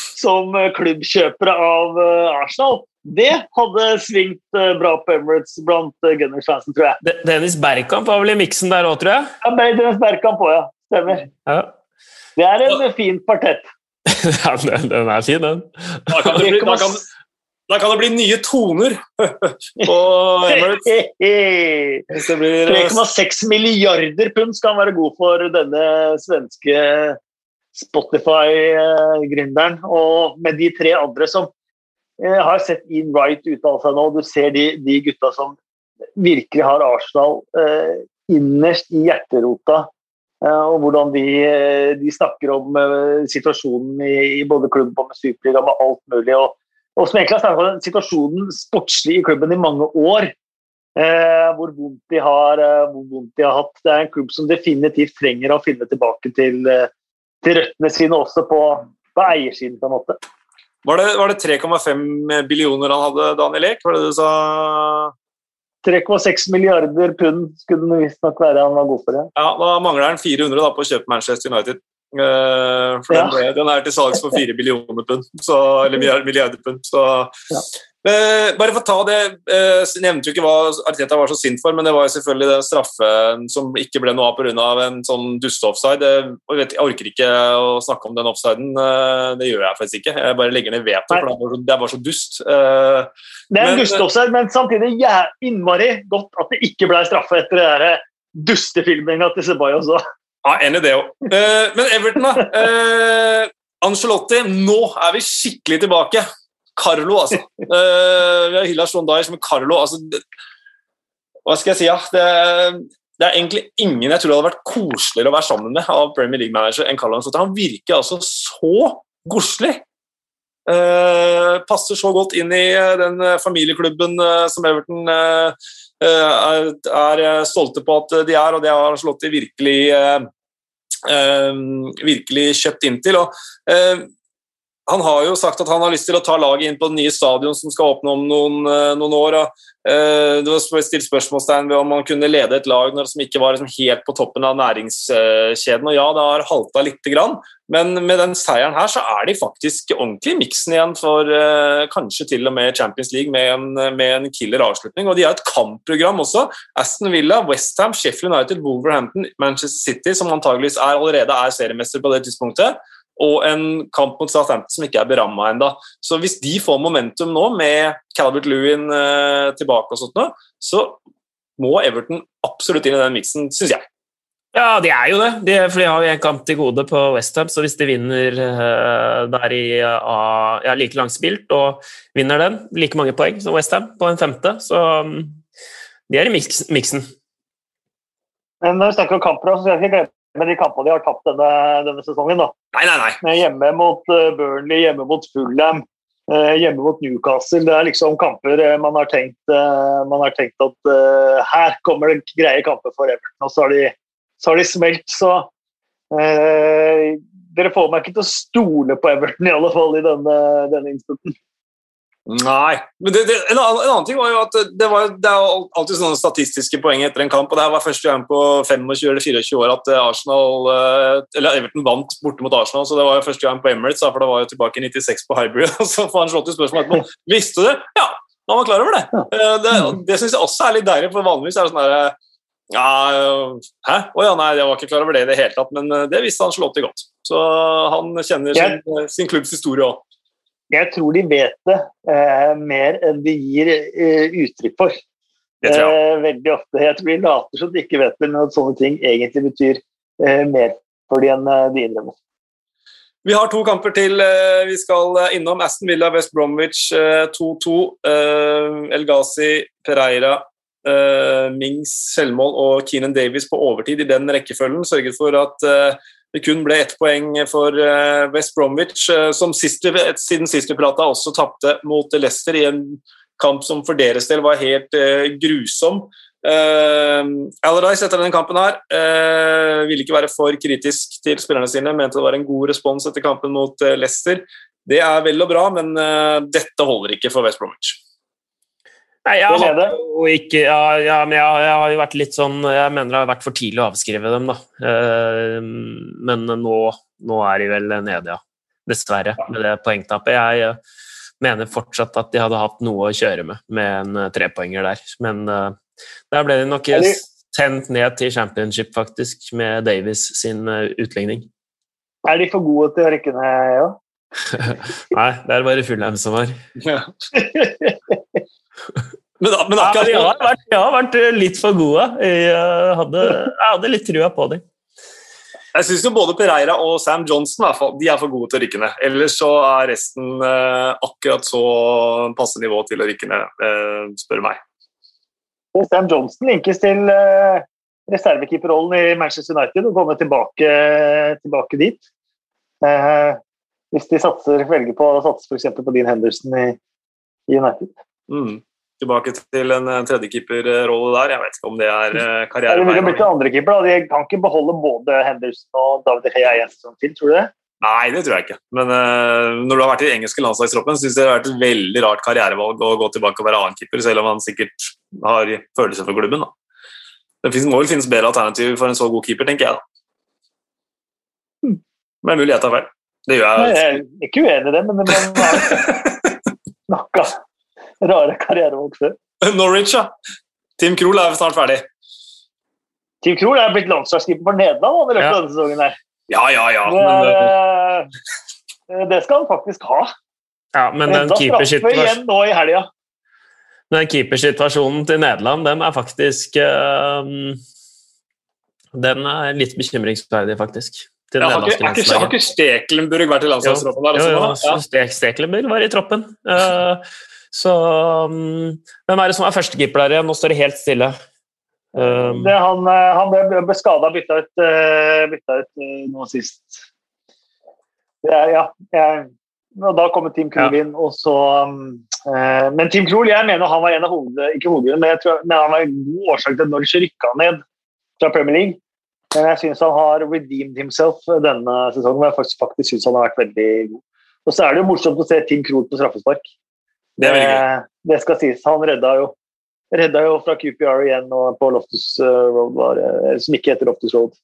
som klubbkjøpere av Arsenal. Det hadde svingt bra på Emirates blant Gunners-fansen, tror jeg. Dennis Bergkamp var vel i miksen der òg, tror jeg? Ja, Dennis Bergkamp òg, ja. Stemmer. Ja. Det er en fin partett. ja, den, den, er fin, den. Da kan det bli, da kan, da kan det bli nye toner på Emirates. 3,6 milliarder pund skal han være god for denne svenske Spotify-gründeren. Og med de tre andre som jeg har sett Ian Wright uttale seg nå, du ser de, de, gutta som virkelig har Arsenal eh, innerst i hjerterota Eh, og hvordan de, eh, de snakker om eh, situasjonen i, i både klubben og med Superliga med alt mulig. Og, og som egentlig har snakket om situasjonen sportslig i klubben i mange år. Eh, hvor, vondt de har, hvor vondt de har hatt. Det er en klubb som definitivt trenger å finne tilbake til, til røttene sine, også på, på eiersiden. på en måte. Var det, det 3,5 billioner han hadde, Daniel Ek? Var det du sa? 3,6 milliarder pund skulle det visstnok være han var god for. det. Ja, Da mangler han 400 da, på å kjøpe Manchester United. Uh, for ja. den, den, er til salgs for 4 billioner pund, så, eller milliarder pund. Så ja. Uh, bare for å ta det, eh, nevnte jo ikke hva Arteta var så sint for, men det var jo selvfølgelig den straffen som ikke ble noe av pga. en sånn duste-offside. Jeg, jeg, orker ikke å snakke om den offsiden, eh, det gjør jeg faktisk ikke. Jeg bare legger ned veto, for det er bare så dust. Eh, det er en duste-offside, men samtidig ja, innmari godt at det ikke ble straffe etter det den dustefilminga til Sebay også. Ja, enig i det òg. men Everton, da. Angelotti, nå er vi skikkelig tilbake. Carlo, altså. Uh, vi har hylla Sean Dyer som Carlo. Altså, det, hva skal jeg si? Ja? Det, det, er egentlig ingen jeg tror det hadde vært koseligere å være sammen med av Premier League-manager enn Carlo Ancelotti. Han virker altså så godslig. Uh, passer så godt inn i uh, den familieklubben uh, som Everton er, er, stolte på at de er, og det har Ancelotti virkelig, virkelig kjøpt inn til. Og, han har jo sagt at han har lyst til å ta laget inn på det nye stadion som skal åpne om noen, eh, noen år. Og, uh, det var stilt spørsmålstegn ved om han kunne lede et lag når, som ikke var liksom, helt på toppen av næringskjeden. Og ja, det har halta lite grann, men med den seieren her så er de faktisk ordentlig i miksen igjen for uh, kanskje til og med Champions League med en, med en, killer avslutning. Og de har et kampprogram også. Aston Villa, Westham, Sheffield United, Wolverhampton, Manchester City, som antageligvis er, allerede er seriemester på det tidspunktet og en kamp mot Southampton som ikke er beramma ennå. Så hvis de får momentum nå, med Calvert Lewin eh, tilbake og sånt nå, så må Everton absolutt inn i den miksen, syns jeg. Ja, de er jo det. De, for de har jo en kamp til gode på Westham, så hvis de vinner uh, der i uh, ja, like langt spilt og vinner den, like mange poeng som Westham på en femte, så um, de er i miksen. Men når vi snakker om kamper, så skal jeg ikke glemme med de kampene de har tapt denne, denne sesongen. da. Nei, nei, nei. Hjemme mot uh, Burnley, hjemme mot Fulham, uh, hjemme mot Newcastle. Det er liksom kamper uh, man har tenkt, man har tenkt at her kommer det greie kamper for Everton. Og så har de, så har de smelt, så dere får meg ikke til å stole på Everton i alle fall i denne, denne innspurten. Nei. Men det, det, en, annen, en, annen, ting var jo at det, var, det er alltid sånne statistiske poeng etter en kamp. og Det her var første gang på 25 eller 24 år at eh, Arsenal, eh, eller Everton vant borte mot Arsenal. så Det var jo første gang på Emirates, for det var jo tilbake i 96 på Hybrid. og så får han slått ut spørsmål etterpå. Visste du det? Ja, han var klar over det. Eh, det, det syns jeg også er litt deilig, for vanligvis er det sånn herre ja, Hæ? Å oh, ja, nei, jeg var ikke klar over det i det hele tatt, men det visste han slått i godt. Så han kjenner sin, sin klubbs historie òg. Jeg tror de vet det eh, mer enn de gir eh, uttrykk for. Eh, veldig ofte. Jeg tror de later som de ikke vet det, men at sånne ting egentlig betyr eh, mer for de enn eh, de innrømmer. Vi har to kamper til vi skal innom. Aston Villa, West Bromwich 2-2. El Ghazi, Pereira, Mings selvmål og Keenan Davies på overtid i den rekkefølgen sørget for at det kun ble ett poeng for eh, West Bromwich, eh, som sist, siden sist vi prata også tapte mot Leicester i en kamp som for deres del var helt uh, grusom. Uh, Allardyce etter denne kampen her uh, ville ikke være for kritisk til spillerne sine, mente det var en god respons etter kampen mot uh, Leicester. Det er vel og bra, men dette holder ikke for West Bromwich. Nei, jeg, har, ikke, ja, ja, men jeg, jeg, har jo vært litt sånn Jeg mener det har vært for tidlig å avskrive dem, da. Uh, men nå, nå, er de vel nede, ja. Dessverre, med det poengtapet. Jeg mener fortsatt at de hadde hatt noe å kjøre med, med en trepoenger der. Men uh, der ble de nok sendt ned til championship, faktisk, med Davies sin utligning. Er de for gode til å rykke ned, ja? Nei, det er bare Fullheim som har. Men, men akkurat ja, har vært, jeg har vært litt for gode. Jeg eh, hadde, jeg hadde litt trua på dem. Jeg syns både Pereira og Sam Johnson de er for gode til å rykke ned. Ellers så er resten eh, akkurat så passe nivå til å rykke ned, eh, spør meg. Sam Johnson linkes til eh, reservekeeperrollen i Manchester United og kommer tilbake, tilbake dit. Eh, hvis de satser, velger på å satse f.eks. på Dean Henderson i, i United. Mm. Tilbake til en tredjekeeperrolle der. Jeg vet ikke om det er uh, karriereveien. De kan ikke beholde både Henderson og David Heia en sesong til, tror du det? Nei, det tror jeg ikke. Men uh, når du har vært i den engelske landslagstroppen, syns jeg det har vært et veldig rart karrierevalg å gå tilbake og være annenkeeper, selv om han sikkert har følelser for klubben. Da. Det må vel finnes bedre alternativer for en så god keeper, tenker jeg. da. Hmm. Men mulig jeg tar feil. Det gjør jeg. jeg er ikke uenig i det, men men rare karrierevalg før. Norwich, ja. Team Krohl er snart ferdig. Team Krohl er blitt landslagsskipper for Nederland i løpet av denne sesongen. her. Ja, ja, ja. Det, men, uh, det skal han faktisk ha. Ja, men den keepersituasjonen nå i helga. Den keepersituasjonen til Nederland, den er faktisk um, Den er litt bekymringsverdig, faktisk ja, har, ikke, ikke, har ikke Stekelenburg vært i landslagstroppen der? Jo, jo, jo ja. Stekelenburg var i troppen. Uh, så um, Hvem er det som er førstekeeper der igjen? Nå står det helt stille. Um, det, han, eh, han, ble, ble skada og bytta ut, bytta ut uh, nå sist. Det er, ja, jeg, og da kommer Team Krohl inn, og så um, uh, Men Team Krohl, jeg mener han var en av hoved, ikke hovedene men, jeg tror, men han var en god årsak til at Norge rykka ned fra Premier League. Men jeg syns han har redeemed himself denne sesongen. og jeg faktisk, faktisk synes han har vært veldig god. Og så er det jo morsomt å se Tim Krohl på straffespark. Det, det, skal sies. Han redda jo, redda jo fra QPR igjen og på Loftus eh, Road, var, eh, som ikke heter Loftus Road.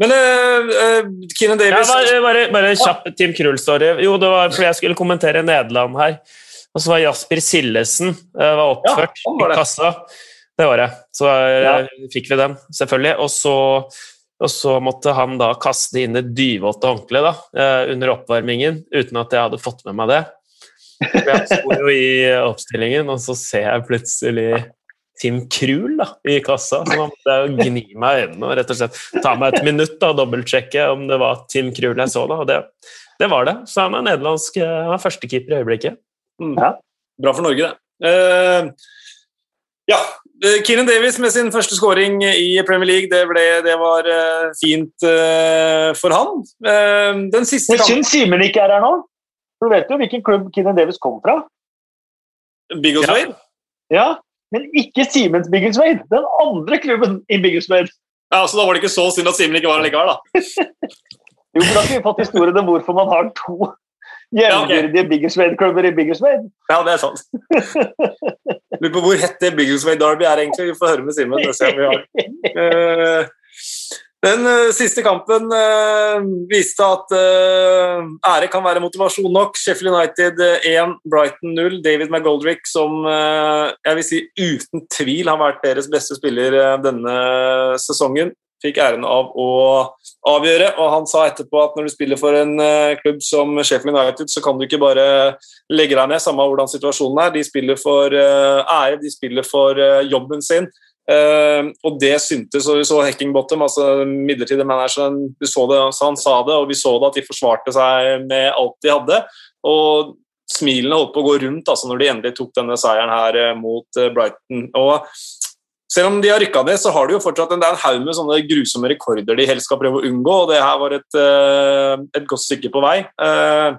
Men uh, uh, Davis ja, bare, bare, kjapp Tim Krull-story. Jo, det var fordi jeg skulle kommentere Nederland her. Og så var Jasper Sillesen uh, var oppført ja, var i kassa. Det var det. Så eh, ja. fikk vi den, selvfølgelig. Og så, og så, måtte han da kaste inn det dyvåte håndkleet eh, under oppvarmingen, uten at jeg hadde fått med meg det. Jeg sto jo i oppstillingen, og så ser jeg plutselig Tim Krul da, i kassa. Så man måtte gni meg i øynene og rett og slett ta meg et minutt og dobbeltsjekke om det var Tim Krul jeg så. da, og det, det var det. Så han er nederlandsk, han er førstekeeper i øyeblikket. Mm. Ja. Bra for Norge, det. Uh, ja, Eh, Keenan Davis med sin første skåring i Premier League, det, ble, det var uh, fint uh, for han. Uh, den siste Jeg syns Simen ikke er her nå. For Du vet jo hvilken klubb Keenan Davis kom fra? Biggleswade? Ja. ja, men ikke Simens Biggleswade. Den andre klubben i Biggleswade. Ja, Så da var det ikke så synd at Simen ikke var likevel, da? jo, for da har vi fått historien om hvorfor man har to jevngyrdige ja, okay. Biggleswade-klubber i Biggleswade. Ja, det er sant. Lurer på hvor hett det Biggleswade Derby er, egentlig. Vi får høre med Simen. Uh, den uh, siste kampen uh, viste at ære kan være motivasjon nok. Sheffield United 1, Brighton 0. David McGoldrick, som jeg vil si uten tvil har vært deres beste spiller denne sesongen fikk æren av å avgjøre. Og han sa etterpå at når du spiller for en uh, klubb som Sheffield United, så kan du ikke bare legge deg ned, samme hvordan situasjonen er. De spiller for uh, ære, de spiller for uh, jobben sin. Og det syntes, og vi så Heckingbottom, altså midlertidig manageren, vi så det, så han sa det, og vi så det at de forsvarte seg med alt de hadde. og Smilene holdt på å gå rundt altså, når de endelig tok denne seieren her mot Brighton. og selv om de har rykka ned, så har de jo fortsatt en, det en haug med sånne grusomme rekorder de helst skal prøve å unngå, og det her var et, uh, et godt stykke på vei. Eh,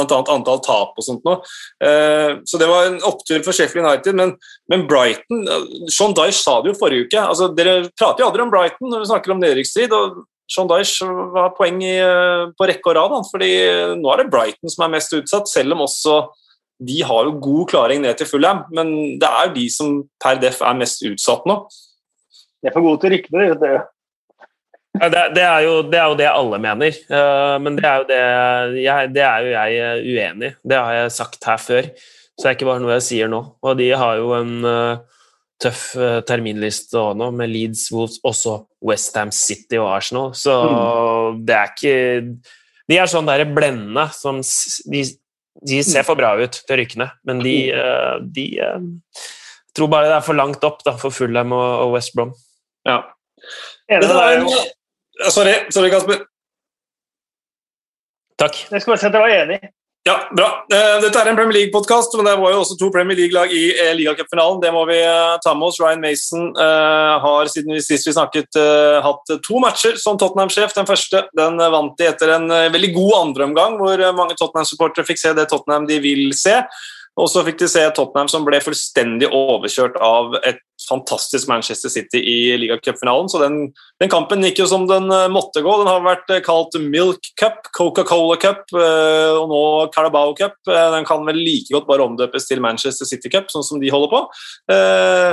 annet antall tap og sånt noe. Eh, så det var en opptur for Sheffield United, men, men Brighton Sean Dyche sa det jo forrige uke. altså Dere prater jo aldri om Brighton når vi snakker om nedrykkstid. og Sean Dyche har poeng i, på rekke og rad, fordi nå er det Brighton som er mest utsatt, selv om også de har jo god klaring ned til Fulham, men det er jo de som per def er mest utsatt nå. De er for gode til ryktene, det. Ja, det, det, er jo, det, er jo, det alle mener, uh, men det er, jo det, jeg, det er jo jeg uenig i. Det har jeg sagt her før, så det er ikke bare noe jeg sier nå. Og de har jo en uh, tøff uh, terminliste òg nå, med Leeds, Wolves, også Westham City og Arsenal, så mm. det er ikke De er sånn derre blendende som de, de, ser for bra ut til rykkene, men de, de tror bare det er for langt opp da, for Fulham og, og West Brom. Ja. Det var en, Sorry, sorry Kasper. Takk. Jeg skulle bare si at jeg var enig. Ja, bra. Eh, dette er en Premier League-podkast, men det var jo også to Premier League-lag i eh, ligacupfinalen. Det må vi eh, ta med oss. Ryan Mason har siden sist vi snakket hatt to matcher som Tottenham-sjef. Den første den vant de etter en veldig god andreomgang, hvor mange Tottenham-supportere fikk se det Tottenham de vil se. Og så fikk de se Tottenham som ble fullstendig overkjørt av et fantastisk Manchester City i ligacupfinalen. Så den, den, kampen gikk jo som den eh, måtte gå. Den har vært eh, kalt Milk Cup, Coca-Cola Cup eh, og nå Carabao Cup. Den kan vel like godt bare omdøpes til Manchester City Cup, sånn som de holder på.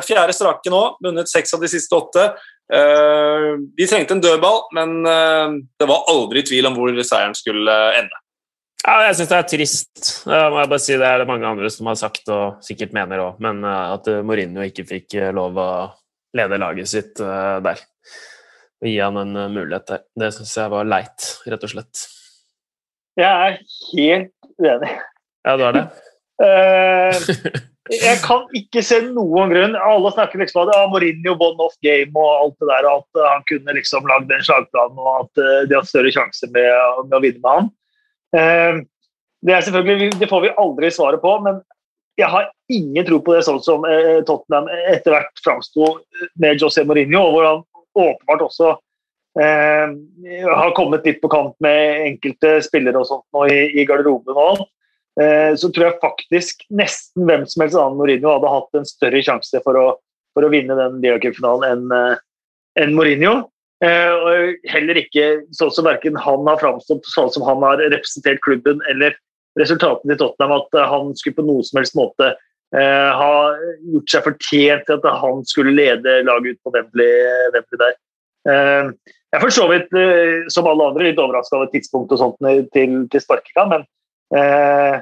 Fjerde strake nå, vunnet seks av de siste åtte. De trengte en dødball, men det var aldri tvil om hvor seieren skulle ende. Ja, jeg syns det er trist. Jeg må bare si Det er det mange andre som har sagt og sikkert mener òg, men eh, at eh, Mourinho ikke fikk eh, lov å lede laget sitt der. Og gi han en mulighet der. Det syns jeg var leit, rett og slett. Jeg er helt uenig. Ja, du er det? jeg kan ikke se noen grunn Alle snakker liksom om at Mourinho bond off game og alt det der, at han kunne liksom lagd en slagplan og at de har større sjanse med, med å vinne med han. Eh, det, er selvfølgelig, det får vi aldri svaret på, men jeg har ingen tro på det sånn som eh, Tottenham etter hvert framsto med José Mourinho, hvor han åpenbart også eh, har kommet litt på kant med enkelte spillere og sånt nå i, i garderoben. og eh, Så tror jeg faktisk nesten hvem som helst annen Mourinho hadde hatt en større sjanse for å, for å vinne den Liga-cupfinalen enn eh, en Mourinho. Eh, og heller ikke sånn som verken han har framstått sånn som han har representert klubben, eller resultatene i Tottenham, at eh, han skulle på noen som helst måte eh, ha gjort seg fortjent til at han skulle lede laget ut på Wembley, der. Eh, jeg er for så vidt, eh, som alle andre, litt overraska over tidspunkt og sånt til, til sparkinga, men eh,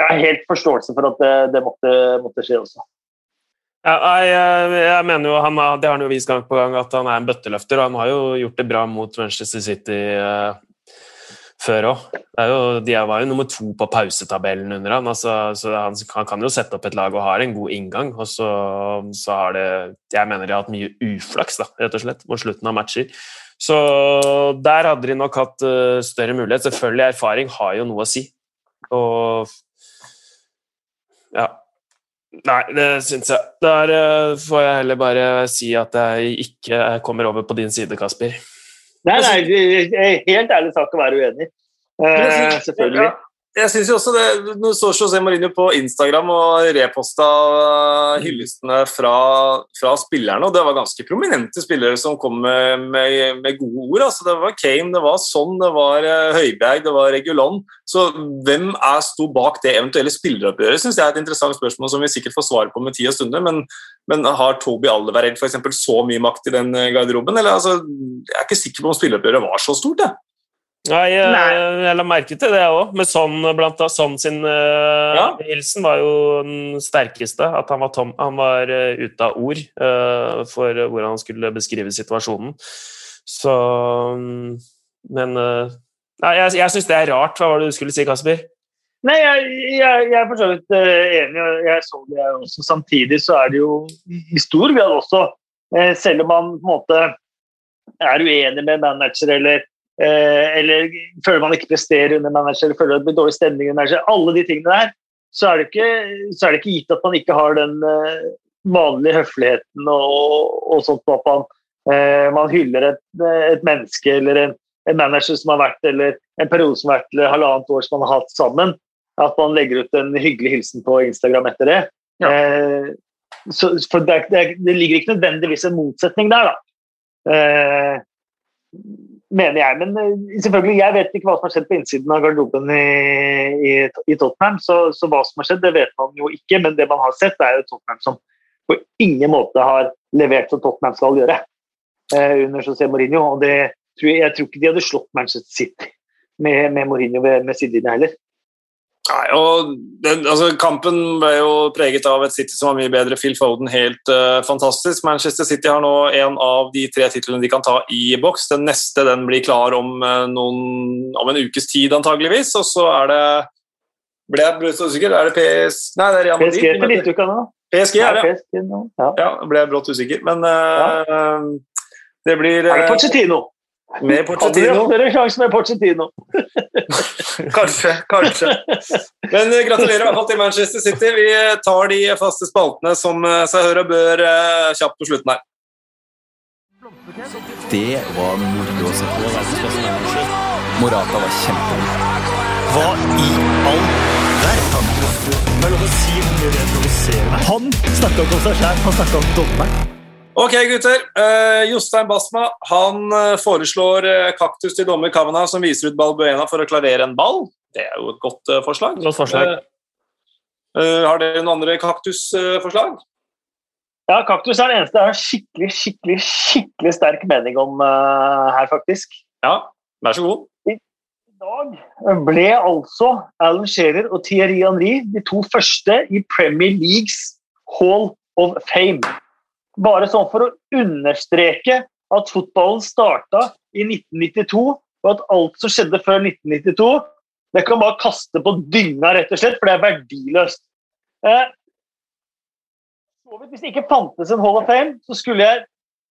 jeg har helt forståelse for at det, det måtte, måtte skje også. Ja, jeg, jeg, mener jo, han Det har han jo vist gang på gang at han er en bøtteløfter, og han har jo gjort det bra mot Manchester City uh, før òg. De var jo nummer to på pausetabellen under han, altså, så han, han, kan jo sette opp et lag og har en god inngang. Og så, så har det Jeg mener de har hatt mye uflaks, da, rett og slett, mot slutten av matcher. Så der hadde de nok hatt uh, større mulighet. Selvfølgelig, erfaring har jo noe å si. Og ja, Nei, det syns jeg. Der uh, får jeg heller bare si at jeg ikke kommer over på din side, Kasper. Nei, nei, helt ærlig sagt å være uenig. Uh, selvfølgelig. Ja jeg synes jo også det, Nå så José Mourinho på Instagram og reposta hyllestene fra, fra, spillerne, og det var ganske prominente spillere som kom med, med, med gode ord. Altså, det var Kane, det var Son, det var uh, Høibjerg, det var Regulon. Så hvem er sto bak det eventuelle spilleroppgjøret, syns jeg er et interessant spørsmål som vi sikkert får svar på med tid og stunder. Men, men har Toby Alderweireld f.eks. så mye makt i den garderoben? Eller, altså, jeg er ikke sikker på om spilleroppgjøret var så stort. Jeg. Nei, jeg, jeg, la merke til det jeg òg. Med sånn, blant annet, sånn sin uh, ja. hilsen var jo den sterkeste. At han var, tom, han var uh, ute av ord uh, for hvordan han skulle beskrive situasjonen. Så um, Men Nei, jeg, jeg syns det er rart. Hva var det du skulle si, Kasper? Nei, jeg, jeg, jeg er for så vidt enig. Jeg så det også. Samtidig så er det jo i stor grad også, selv om man på en måte er uenig med manager eller eller føler man ikke presterer under manager, eller føler det blir dårlig stemning under manager. Alle de tingene der. Så er, det ikke, så er det ikke gitt at man ikke har den uh, vanlige høfligheten og, og sånt. At man, uh, man hyller et, et, menneske eller en, en, manager som har vært, eller en periode som har vært, eller halvannet år som man har hatt sammen. At man legger ut en hyggelig hilsen på Instagram etter det. Ja. Eh, så, for det, det, det, ligger ikke nødvendigvis en motsetning der, da. Mener jeg. Men uh, selvfølgelig, jeg vet ikke hva som har skjedd på innsiden av garderoben i, i, i Tottenham. Så, så, hva som har skjedd, det vet man jo ikke. Men det man har sett, er jo Tottenham som på ingen måte har levert som Tottenham skal gjøre eh, under José Mourinho. Og det, jeg, tror ikke de hadde slått Manchester City med, med Mourinho ved, med sidelinja heller. Nei, og den, altså, Kampen ble jo preget av et City som var mye bedre. Phil Foden helt uh, fantastisk. Manchester City har nå en av de tre titlene de kan ta i boks. Den neste den blir klar om, uh, noen, om en ukes tid, antageligvis. Og så er det Ble jeg brått usikker? Er det PS... Nei, det er Real Madrid. PSG til midtuka nå. PSG, er det. Ja. ja, ble jeg brått usikker. Men uh, ja. det blir Er det Pochettino? Med Pochettino. Hadde dere sjanse med Porcetino? kanskje, kanskje. Men eh, gratulerer i hvert fall til Manchester City. Vi eh, tar de faste spaltene som eh, seg hør og bør kjapt på slutten her. Det var moro å se på. Morata var kjempegod. Hva i all verden? Er. Han snakka ikke om seg sjæl, han snakka om dommeren. Ok, gutter. Uh, Jostein Basma han uh, foreslår uh, kaktus til dommer Kavana som viser ut Balbuena for å klarere en ball. Det er jo et godt forslag. Godt forslag. har dere noen andre kaktusforslag? ja, kaktus er det eneste jeg har skikkelig, skikkelig, skikkelig sterk mening om her, faktisk. Ja, vær så god. I dag ble altså Alan Shearer og Thierry Henry de to første i Premier Leagues Hall of Fame. Bare sånn for å understreke at fotballen starta i 1992, og at alt som skjedde før 1992, det kan bare kaste på dynga, rett og slett, for det er verdiløst. Eh, hvis det ikke fantes en Hall of Fame, så skulle jeg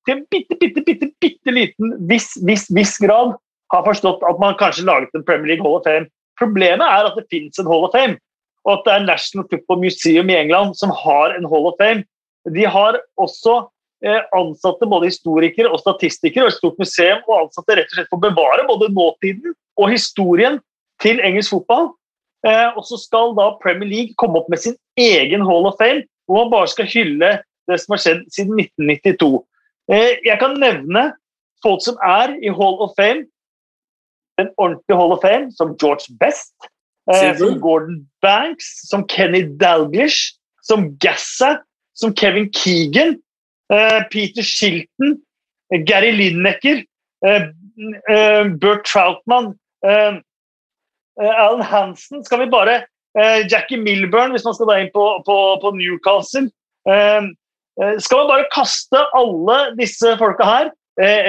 til en bitte, bitte, bitte, bitte liten viss, viss, viss grad ha forstått at man kanskje laget en Premier League Hall of Fame. Problemet er at det finnes en Hall of Fame, og at det er National Football Museum i England som har en Hall of Fame. De har også eh, ansatte både historikere og statistikere og et stort museum og ansatte rett og slett for å bevare både nåtiden og historien til engelsk fotball. Eh, og så skal da Premier League komme opp med sin egen Hall of Fame, hvor man bare skal hylle det som har skjedd siden 1992. Eh, jeg kan nevne folk som er i Hall of Fame, en ordentlig Hall of Fame, som George Best, som Gordon Banks, som Kenny Dalglish, som Gassa, som Kevin Keegan, eh, Peter Shilton, Gary Lineker, eh, eh, Bert Troutman, Alan Hansen Skal vi bare Jackie Milburn, hvis man skal da inn på, på, på Newcastle. Skal man bare kaste alle disse folka her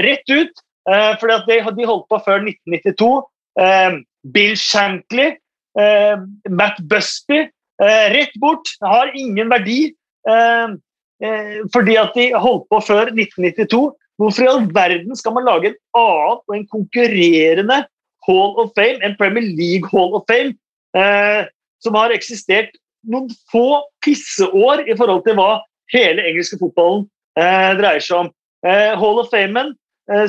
rett ut? For de, de holdt på før 1992. Bill Shankly, Matt Busby. Rett bort. Har ingen verdi. Eh, eh, fordi at de holdt på før 1992. Hvorfor i all verden skal man lage en annen og en konkurrerende Hall of Fame, en Premier League Hall of Fame, eh, som har eksistert noen få pisseår i forhold til hva hele engelske fotballen eh, dreier seg om. Hall of Famen,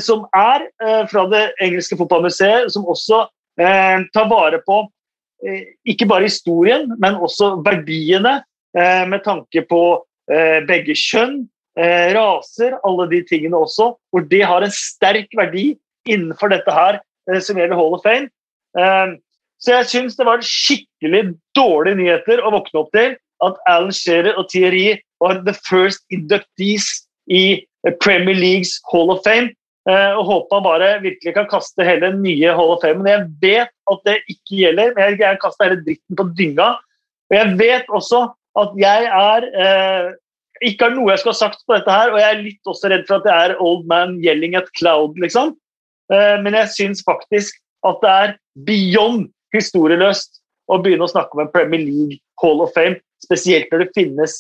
som er fra det engelske fotballmuseet, som også tar vare på ikke bare historien, men også verdiene med tanke på eh, begge kjønn, eh, raser, alle de tingene også. Hvor det har en sterk verdi innenfor dette her som gjelder Hall of Fame. Så jeg syns det var skikkelig dårlige nyheter å våkne opp til at Alan Shearer og Thierry var the first inductees i Premier Leagues Hall of Fame. Og håper bare virkelig kan kaste hele nye Hall of Fame. Men jeg vet at det ikke gjelder. men Jeg kaster hele dritten på dynga. Og jeg vet også at jeg er eh, ikke har noe jeg skal ha sagt på dette her, og jeg er litt også redd for at det er old man yelling at cloud, liksom. Eh, men jeg syns faktisk at det er beyond historieløst å begynne å snakke om en Premier League Hall of Fame, spesielt når det finnes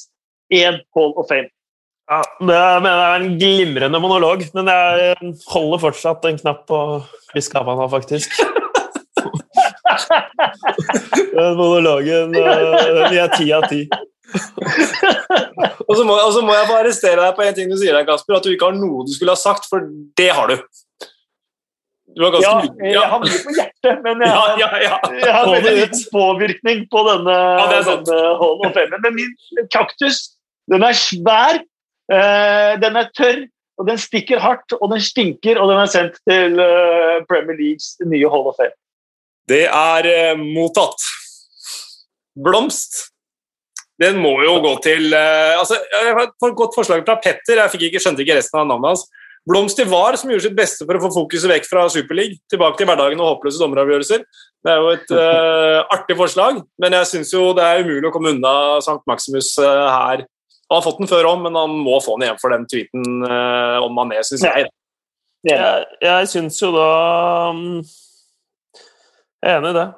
én Hall of Fame. Ja, Det mener jeg er en glimrende monolog, men jeg holder fortsatt en knapp på Chris Cavana, faktisk. Den monologen den gir ti av ti. og, så må, og så må jeg bare arrestere deg på en ting du sier der, Kasper, at du ikke har noe du skulle ha sagt, for det har du. du har ja, jeg har mye på hjertet, men jeg har, ja, ja, jeg har veldig liten påvirkning på denne, denne Hall of Fame. Men min kaktus, den er svær, uh, den er tørr, og den stikker hardt, og den stinker, og den er sendt til uh, Premier Leagues nye Hall of Fame. Det er eh, mottatt. Blomst. Den må jo gå til eh, altså, Jeg har et godt forslag fra Petter. Jeg fikk ikke, skjønte ikke resten av navnet hans. Blomst i VAR, som gjorde sitt beste for å få fokuset vekk fra Superleague, tilbake til hverdagen og håpløse dommeravgjørelser. Det er jo et eh, artig forslag, men jeg syns jo det er umulig å komme unna Sankt Maximus uh, her. Han har fått den før om, men han må få den igjen for den tweeten uh, om Mané, syns jeg. Jeg, jeg syns jo da um, Jeg er enig i det.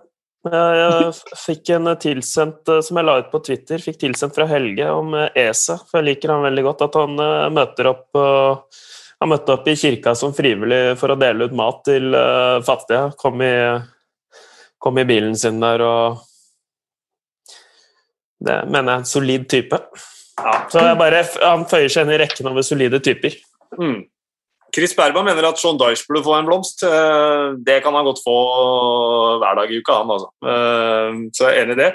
Jeg, jeg fikk en tilsendt som jeg la ut på Twitter, fikk tilsendt fra Helge om ESA. For jeg liker han veldig godt. At han møter opp Han møtte opp i kirka som frivillig for å dele ut mat til fattige. Kom i kom i bilen sin der og Det mener jeg er en solid type. Ja. Så bare, Han føyer seg inn i rekken over solide typer. Mm. Chris Berba mener at Sean Dyche burde få en blomst. Eh, det kan han godt få hver dag i uka, han altså. Eh, så jeg er enig i det.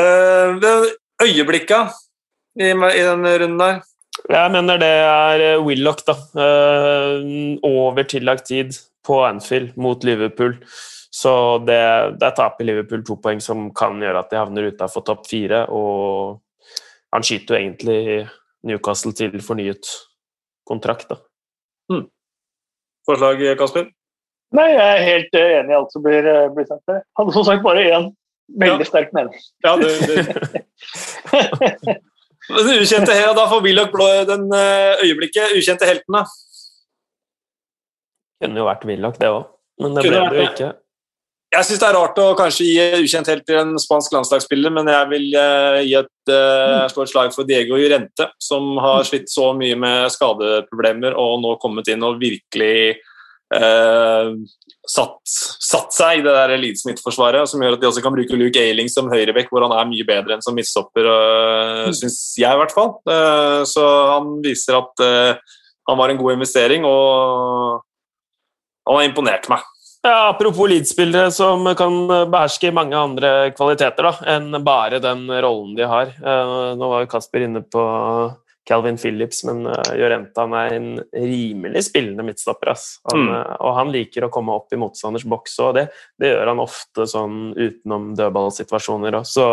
Eh, øyeblikka i, denne runden der? Jeg mener det er Willoch, da. Over tillagt tid på Anfield mot Liverpool. Så det, der taper Liverpool to poeng som kan gjøre at de havner utafor topp fire. Og han skyter jo egentlig Newcastle til fornyet kontrakt, da. Mm. Forslag, Kasper? Nei, jeg er helt eh, enig i alt som blir, eh, blir sagt der. Hadde som sagt bare én veldig ja. sterk mening. Ja, du, du. ukjente her, da får Willoch blå den eh, øyeblikket. Ukjente helten, da? Kunne jo vært Willoch, det òg. Men det ble det jo ikke. Jeg syns det er rart å kanskje gi ukjent helt til en spansk landslagsspiller, men jeg vil uh, gi et uh, slå et slag for Diego Jurente, som har slitt så mye med skadeproblemer og nå kommet inn og virkelig uh, satt, satt, seg i det der Leeds forsvaret som gjør at de også kan bruke Luke Ailing som høyrebekk, hvor han er mye bedre enn som midtstopper, uh, syns jeg i hvert fall. så han viser at han var en god investering, og han har imponert meg. Ja, apropos Leeds-spillere som kan beherske mange andre kvaliteter da, enn bare den rollen de har. Eh, nå var jo Kasper inne på Calvin Phillips, men Jorenta eh, er en rimelig spillende midtstopper. Han, mm. Eh, og han liker å komme opp i motstanders boks, og det, det gjør han ofte sånn utenom dødballsituasjoner òg. Så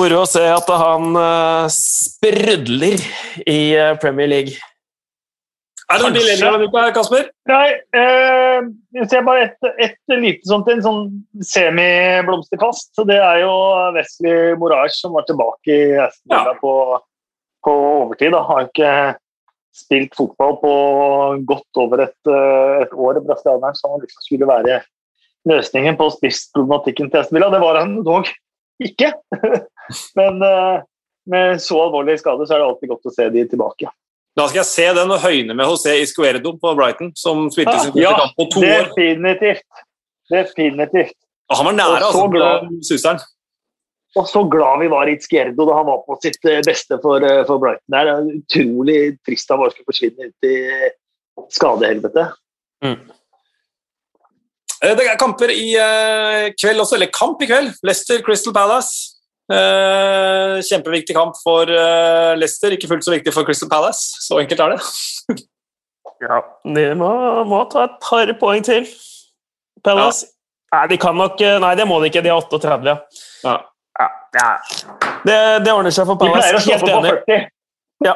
moro å se at han sprudler i Premier League. Er det noen bilder denne uka, Kasper? Nei, eh, jeg ser bare et, et lite sånt, en sånn semiblomsterkast. Det er jo Wesley Moraes som var tilbake i Aston ja. på, på, overtid. Da. Har ikke spilt fotball på godt over et, eh, et år, brasilianeren, som liksom skulle være løsningen på spissproblematikken til Aston. Det var han dog ikke. Men eh, med så alvorlig skade så er det alltid godt å se de tilbake. Da skal jeg se den og høyne med José Iscuerdo på Brighton, som spilte sin første kamp på to år. Definitivt. Definitivt. Og han var nære, altså, glad, suseren. Og så glad vi var i Iscuerdo da han var på sitt eh, beste for, eh, for Brighton. Det er utrolig trist han bare skulle forsvinne ut i skadehelvete. Mm. Eh, det er kamper i kveld også, eller kamp i kveld. Leicester Crystal Palace. Uh, kjempeviktig kamp for uh, Leicester, ikke fullt så viktig for Crystal Palace. Så enkelt er det. ja, de må, må, ta et par poeng til. Palace. Ja. Nei, de kan nok eh, Nei, det må de ikke. De er 38. Ja. ja. ja. Det, det, ordner seg for Palace. De pleier å slå på 40. Ja.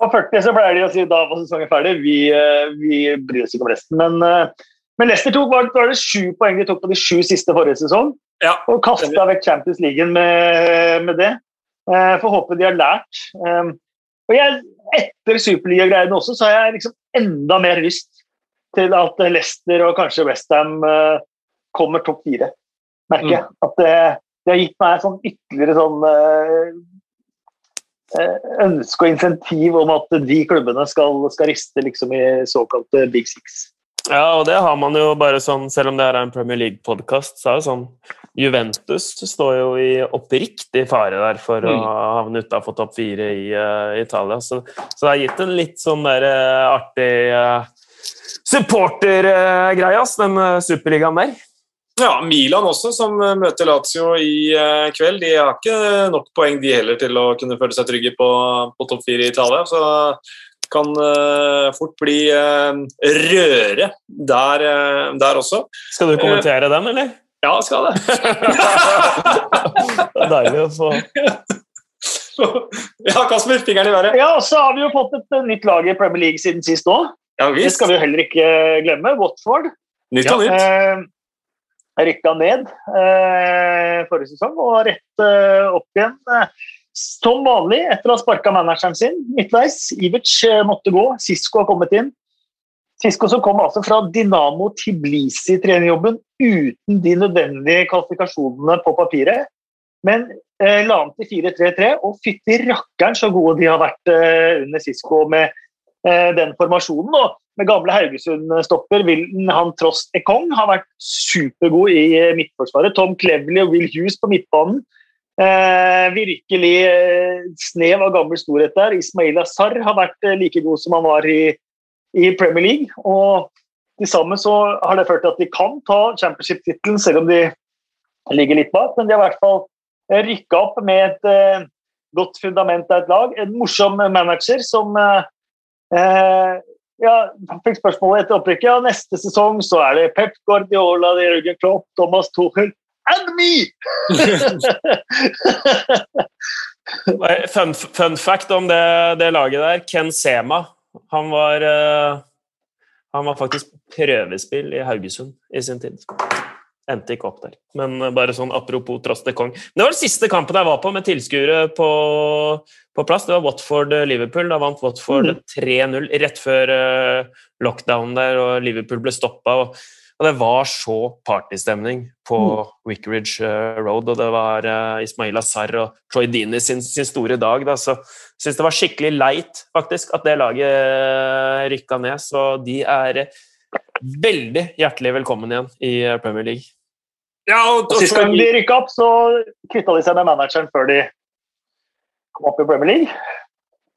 På 40 så pleier de å si da var sesongen ferdig. Vi, vi bryr oss ikke om resten. Men, men Leicester tok var, var det sju poeng de tok på de sju siste forrige sesong. Ja. Og kasta vekk Champions League med, med det. Eh, får håpe de har lært. Eh, og jeg, etter Superliga-greiene også, så har jeg liksom enda mer lyst til at Leicester og kanskje Westham eh, kommer topp fire. Merker jeg. Mm. At det, det, har gitt meg sånn ytterligere sånn eh, eh, ønske og insentiv om at de klubbene skal, skal riste liksom i såkalte Big Six. Ja, og det har man jo bare sånn, selv om det her er en Premier League-podkast, så er det sånn Juventus står jo i oppriktig fare der for mm. å havne utafor topp fire i uh, Italia. Så, så, det har gitt en litt sånn der uh, artig uh, supportergreie, den superligaen der. Ja, Milan også, som møter Lazio i kveld. De har ikke nok poeng de heller til å kunne føle seg trygge på, på topp fire i Italia. Så Kan uh, fort bli uh, røre der, uh, der, også. Skal du kommentere den, eller? Ja, skal det. det er deilig å få Ja, Kasper, fingeren i været. Ja, så har vi jo fått et nytt lag i Premier League siden sist òg. Ja, det skal vi jo heller ikke glemme. Watford. Nytt og nytt. Eh, rykka ned eh, forrige sesong og rett eh, opp igjen. Som vanlig, etter å ha sparka manageren sin midtveis. Ivic måtte gå, Sisko har kommet inn. Sisko som kom altså fra Dinamo Tiblisi trenerjobben uten de nødvendige kvalifikasjonene på papiret. Men eh, la om til 4-3-3, og fytti rakkeren så gode de har vært eh, under Sisko med eh, den formasjonen. Og med gamle Haugesund-stopper Wilden han Trost Ekong har vært supergod i midtforsvaret. Tom Cleverley og Will Hughes på midtbanen Eh, virkelig eh, snev av gammel storhet der. Ismail Azar har vært eh, like god som han var i, i Premier League. Og til sammen så har det ført til at de kan ta championship-tittelen, selv om de ligger litt bak. Men de har i hvert fall eh, rykka opp med et godt fundament av et lag. En morsom manager som ja, fikk spørsmålet etter opprykket. Ja, neste sesong så er det Pep Guardiola, Jørgen Klopp, Thomas Tuchel and me! fun, fun, fact om det, det, laget der. Ken Sema. Han var, uh, han var faktisk prøvespill i Haugesund i sin tid. Endte ikke opp der. Men bare sånn apropos Tross Kong. Det var den siste kampen jeg var på med tilskuere på, på, plass. Det var Watford-Liverpool. Da vant Watford mm. 3-0 rett før uh, lockdown der, og Liverpool ble stoppa. Og det var så partystemning på mm. Wickeridge eh, Road, og det var uh, Ismail Azar og Troy Dini sin, sin store dag. Da. Så jeg syns det var skikkelig leit, faktisk, at det laget uh, rykka ned. Så de er veldig hjertelig velkommen igjen i Premier League. Ja, og, og Sist gang de rykka opp, så kvitta de seg med manageren før de kom opp i Premier League.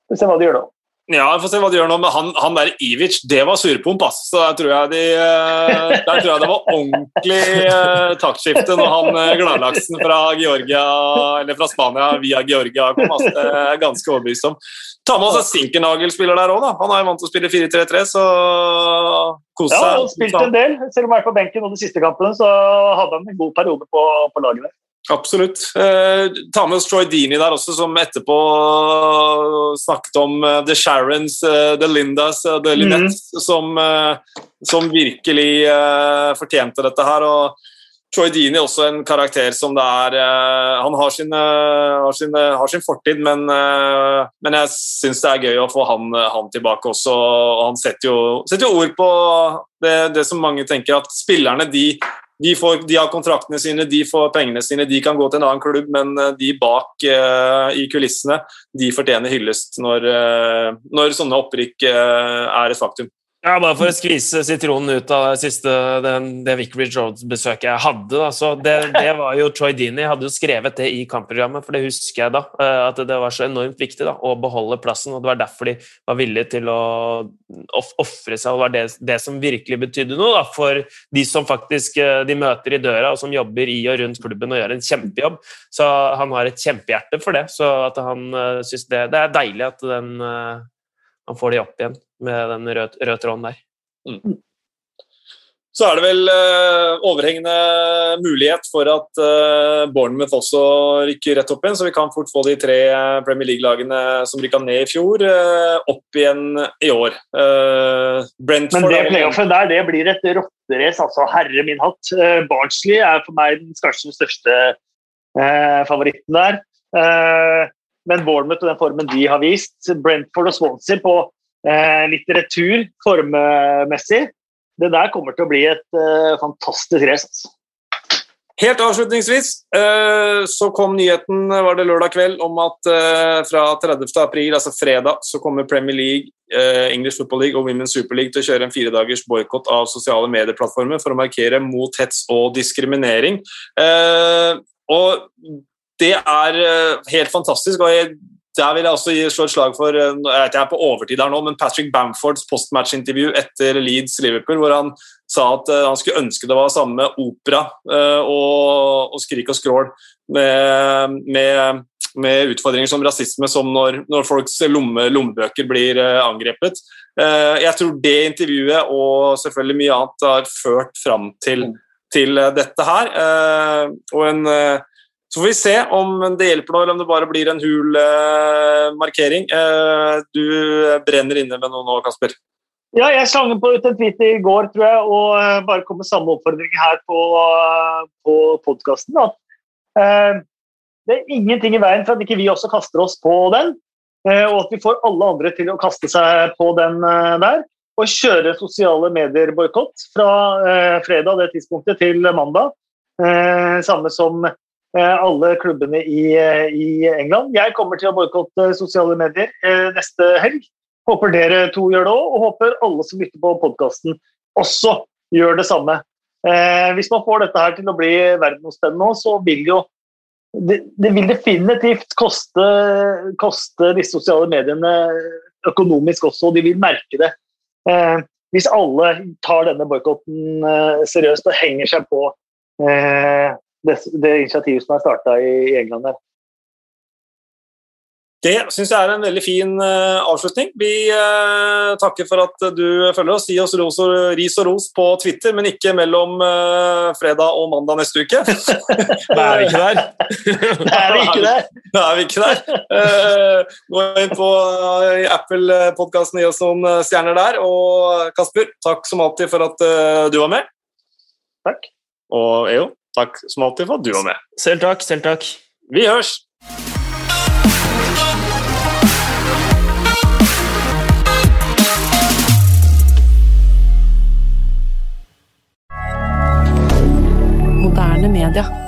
Vi får se hva de gjør nå. Ja, vi får se hva de gjør nå. Men han, han der Ivic, det var surpomp, ass. Så der tror jeg, de, eh, der tror jeg det var ordentlig uh, taktskifte når han uh, gladlaksen fra Georgia, eller fra Spania via Georgia kom. Ass. Det er ganske overbevist om. Ta med oss en Sinkernagel spiller der òg, da. Han er jo vant til å spille 4-3-3, så kos seg. Ja, han spilte en del. Selv om han er på benken og de siste kampene, så hadde han en god periode på, på laget der. Absolutt. Eh, ta med oss Troy Deany der også, som etterpå snakket om uh, The Sharons, uh, The Lindas, uh, The Linettes, mm. som, som, virkelig fortjente dette her. og Troy Dini også en karakter som det er Han har sin, har sin, har sin fortid, men, men jeg syns det er gøy å få han, han tilbake også. og Han setter jo, setter jo ord på det, det, som mange tenker, at spillerne de de, får, de, har kontraktene sine, de får pengene sine, de kan gå til en annen klubb, men eh, de bak uh, i kulissene de fortjener hyllest når, uh, når sånne opprykk uh, er et faktum. Ja, Bare for å skvise sitronen ut av det siste den, det Vickridge Road-besøket jeg hadde. Da. Det, det, var jo Troy Dini hadde jo skrevet det i kampprogrammet, for det husker jeg da. Eh, at det var så enormt viktig da, å beholde plassen. og Det var derfor de var villige til å ofre seg. og Det var det, det som virkelig betydde noe da, for de som faktisk eh, de møter i døra, og som jobber i og rundt klubben og gjør en kjempejobb. Så han har et kjempehjerte for det. Så at han syns synes det, det er deilig at den han får de opp igjen med den røde, rød tråden der. Mm. Så er det vel uh, overhengende mulighet for at uh, Bournemouth også rykker rett opp igjen, så vi kan fort få de tre eh, Premier League-lagene som rykka ned i fjor, uh, opp igjen i år. Men det playoffet der det blir et rotterace, altså. Herre min hatt. Barnsley er for meg kanskje den største favoritten der. Men Bournemouth og den formen de har vist, Brentford og Swansea på eh, litt retur formmessig, det der kommer til å bli et eh, fantastisk race. Helt avslutningsvis eh, så kom nyheten var det lørdag kveld om at eh, fra 30. april, altså fredag, så kommer Premier League, eh, English Football League og Women's Super League til å kjøre en firedagers boikott av sosiale medieplattformer for å markere mot hets og diskriminering. Og det er helt fantastisk. og jeg der vil jeg også slå et slag for eh, jeg vet jeg er på overtid her nå, men Patrick Bamfords postmatch-intervju etter Leeds-Liverpool, hvor han sa at eh, han skulle ønske det var samme opera eh, og, og skrik og skrål med, med med utfordringer som rasisme, som når, når folks lomme, lommebøker blir angrepet. Jeg tror det intervjuet og selvfølgelig mye annet har ført fram til, til dette her. og en, så får vi se om det hjelper nå, eller om det bare blir en hul markering. du brenner inne med noe nå, Kasper? Ja, jeg slang på ut en tweet i går, tror jeg, og bare kom med samme oppfordring her på, på podkasten. Eh, det er ingenting i veien for at ikke vi også kaster oss på den, eh, og at vi får alle andre til å kaste seg på den eh, der. Og kjøre sosiale medier-boikott fra eh, fredag det tidspunktet til mandag. Samme som alle klubbene i, i England. Jeg kommer til å boikotte sosiale medier neste helg. Håper dere to gjør det òg, og håper alle som lytter på podkasten også gjør det samme. hvis man får dette her til å bli verdensomspennende så vil jo det, det, vil definitivt koste, koste de sosiale mediene økonomisk også, og de vil merke det. Eh, hvis alle tar denne boikotten eh, seriøst og henger seg på eh, det, det, initiativet som er starta i, England. Der. Det syns jeg er en veldig fin uh, avslutning. Vi uh, takker for at du følger oss. Gi oss ros og, ris og ros på Twitter, men ikke mellom uh, fredag og mandag neste uke. Da er vi ikke der. Da er vi ikke der. Da er vi ikke der. gå inn på Apple-podkasten gi oss noen stjerner der. Og Kasper, takk som alltid for at du var med. Takk. Og Eo, takk som alltid for at du var med. Selv takk, selv takk. Vi hørs! moderne media.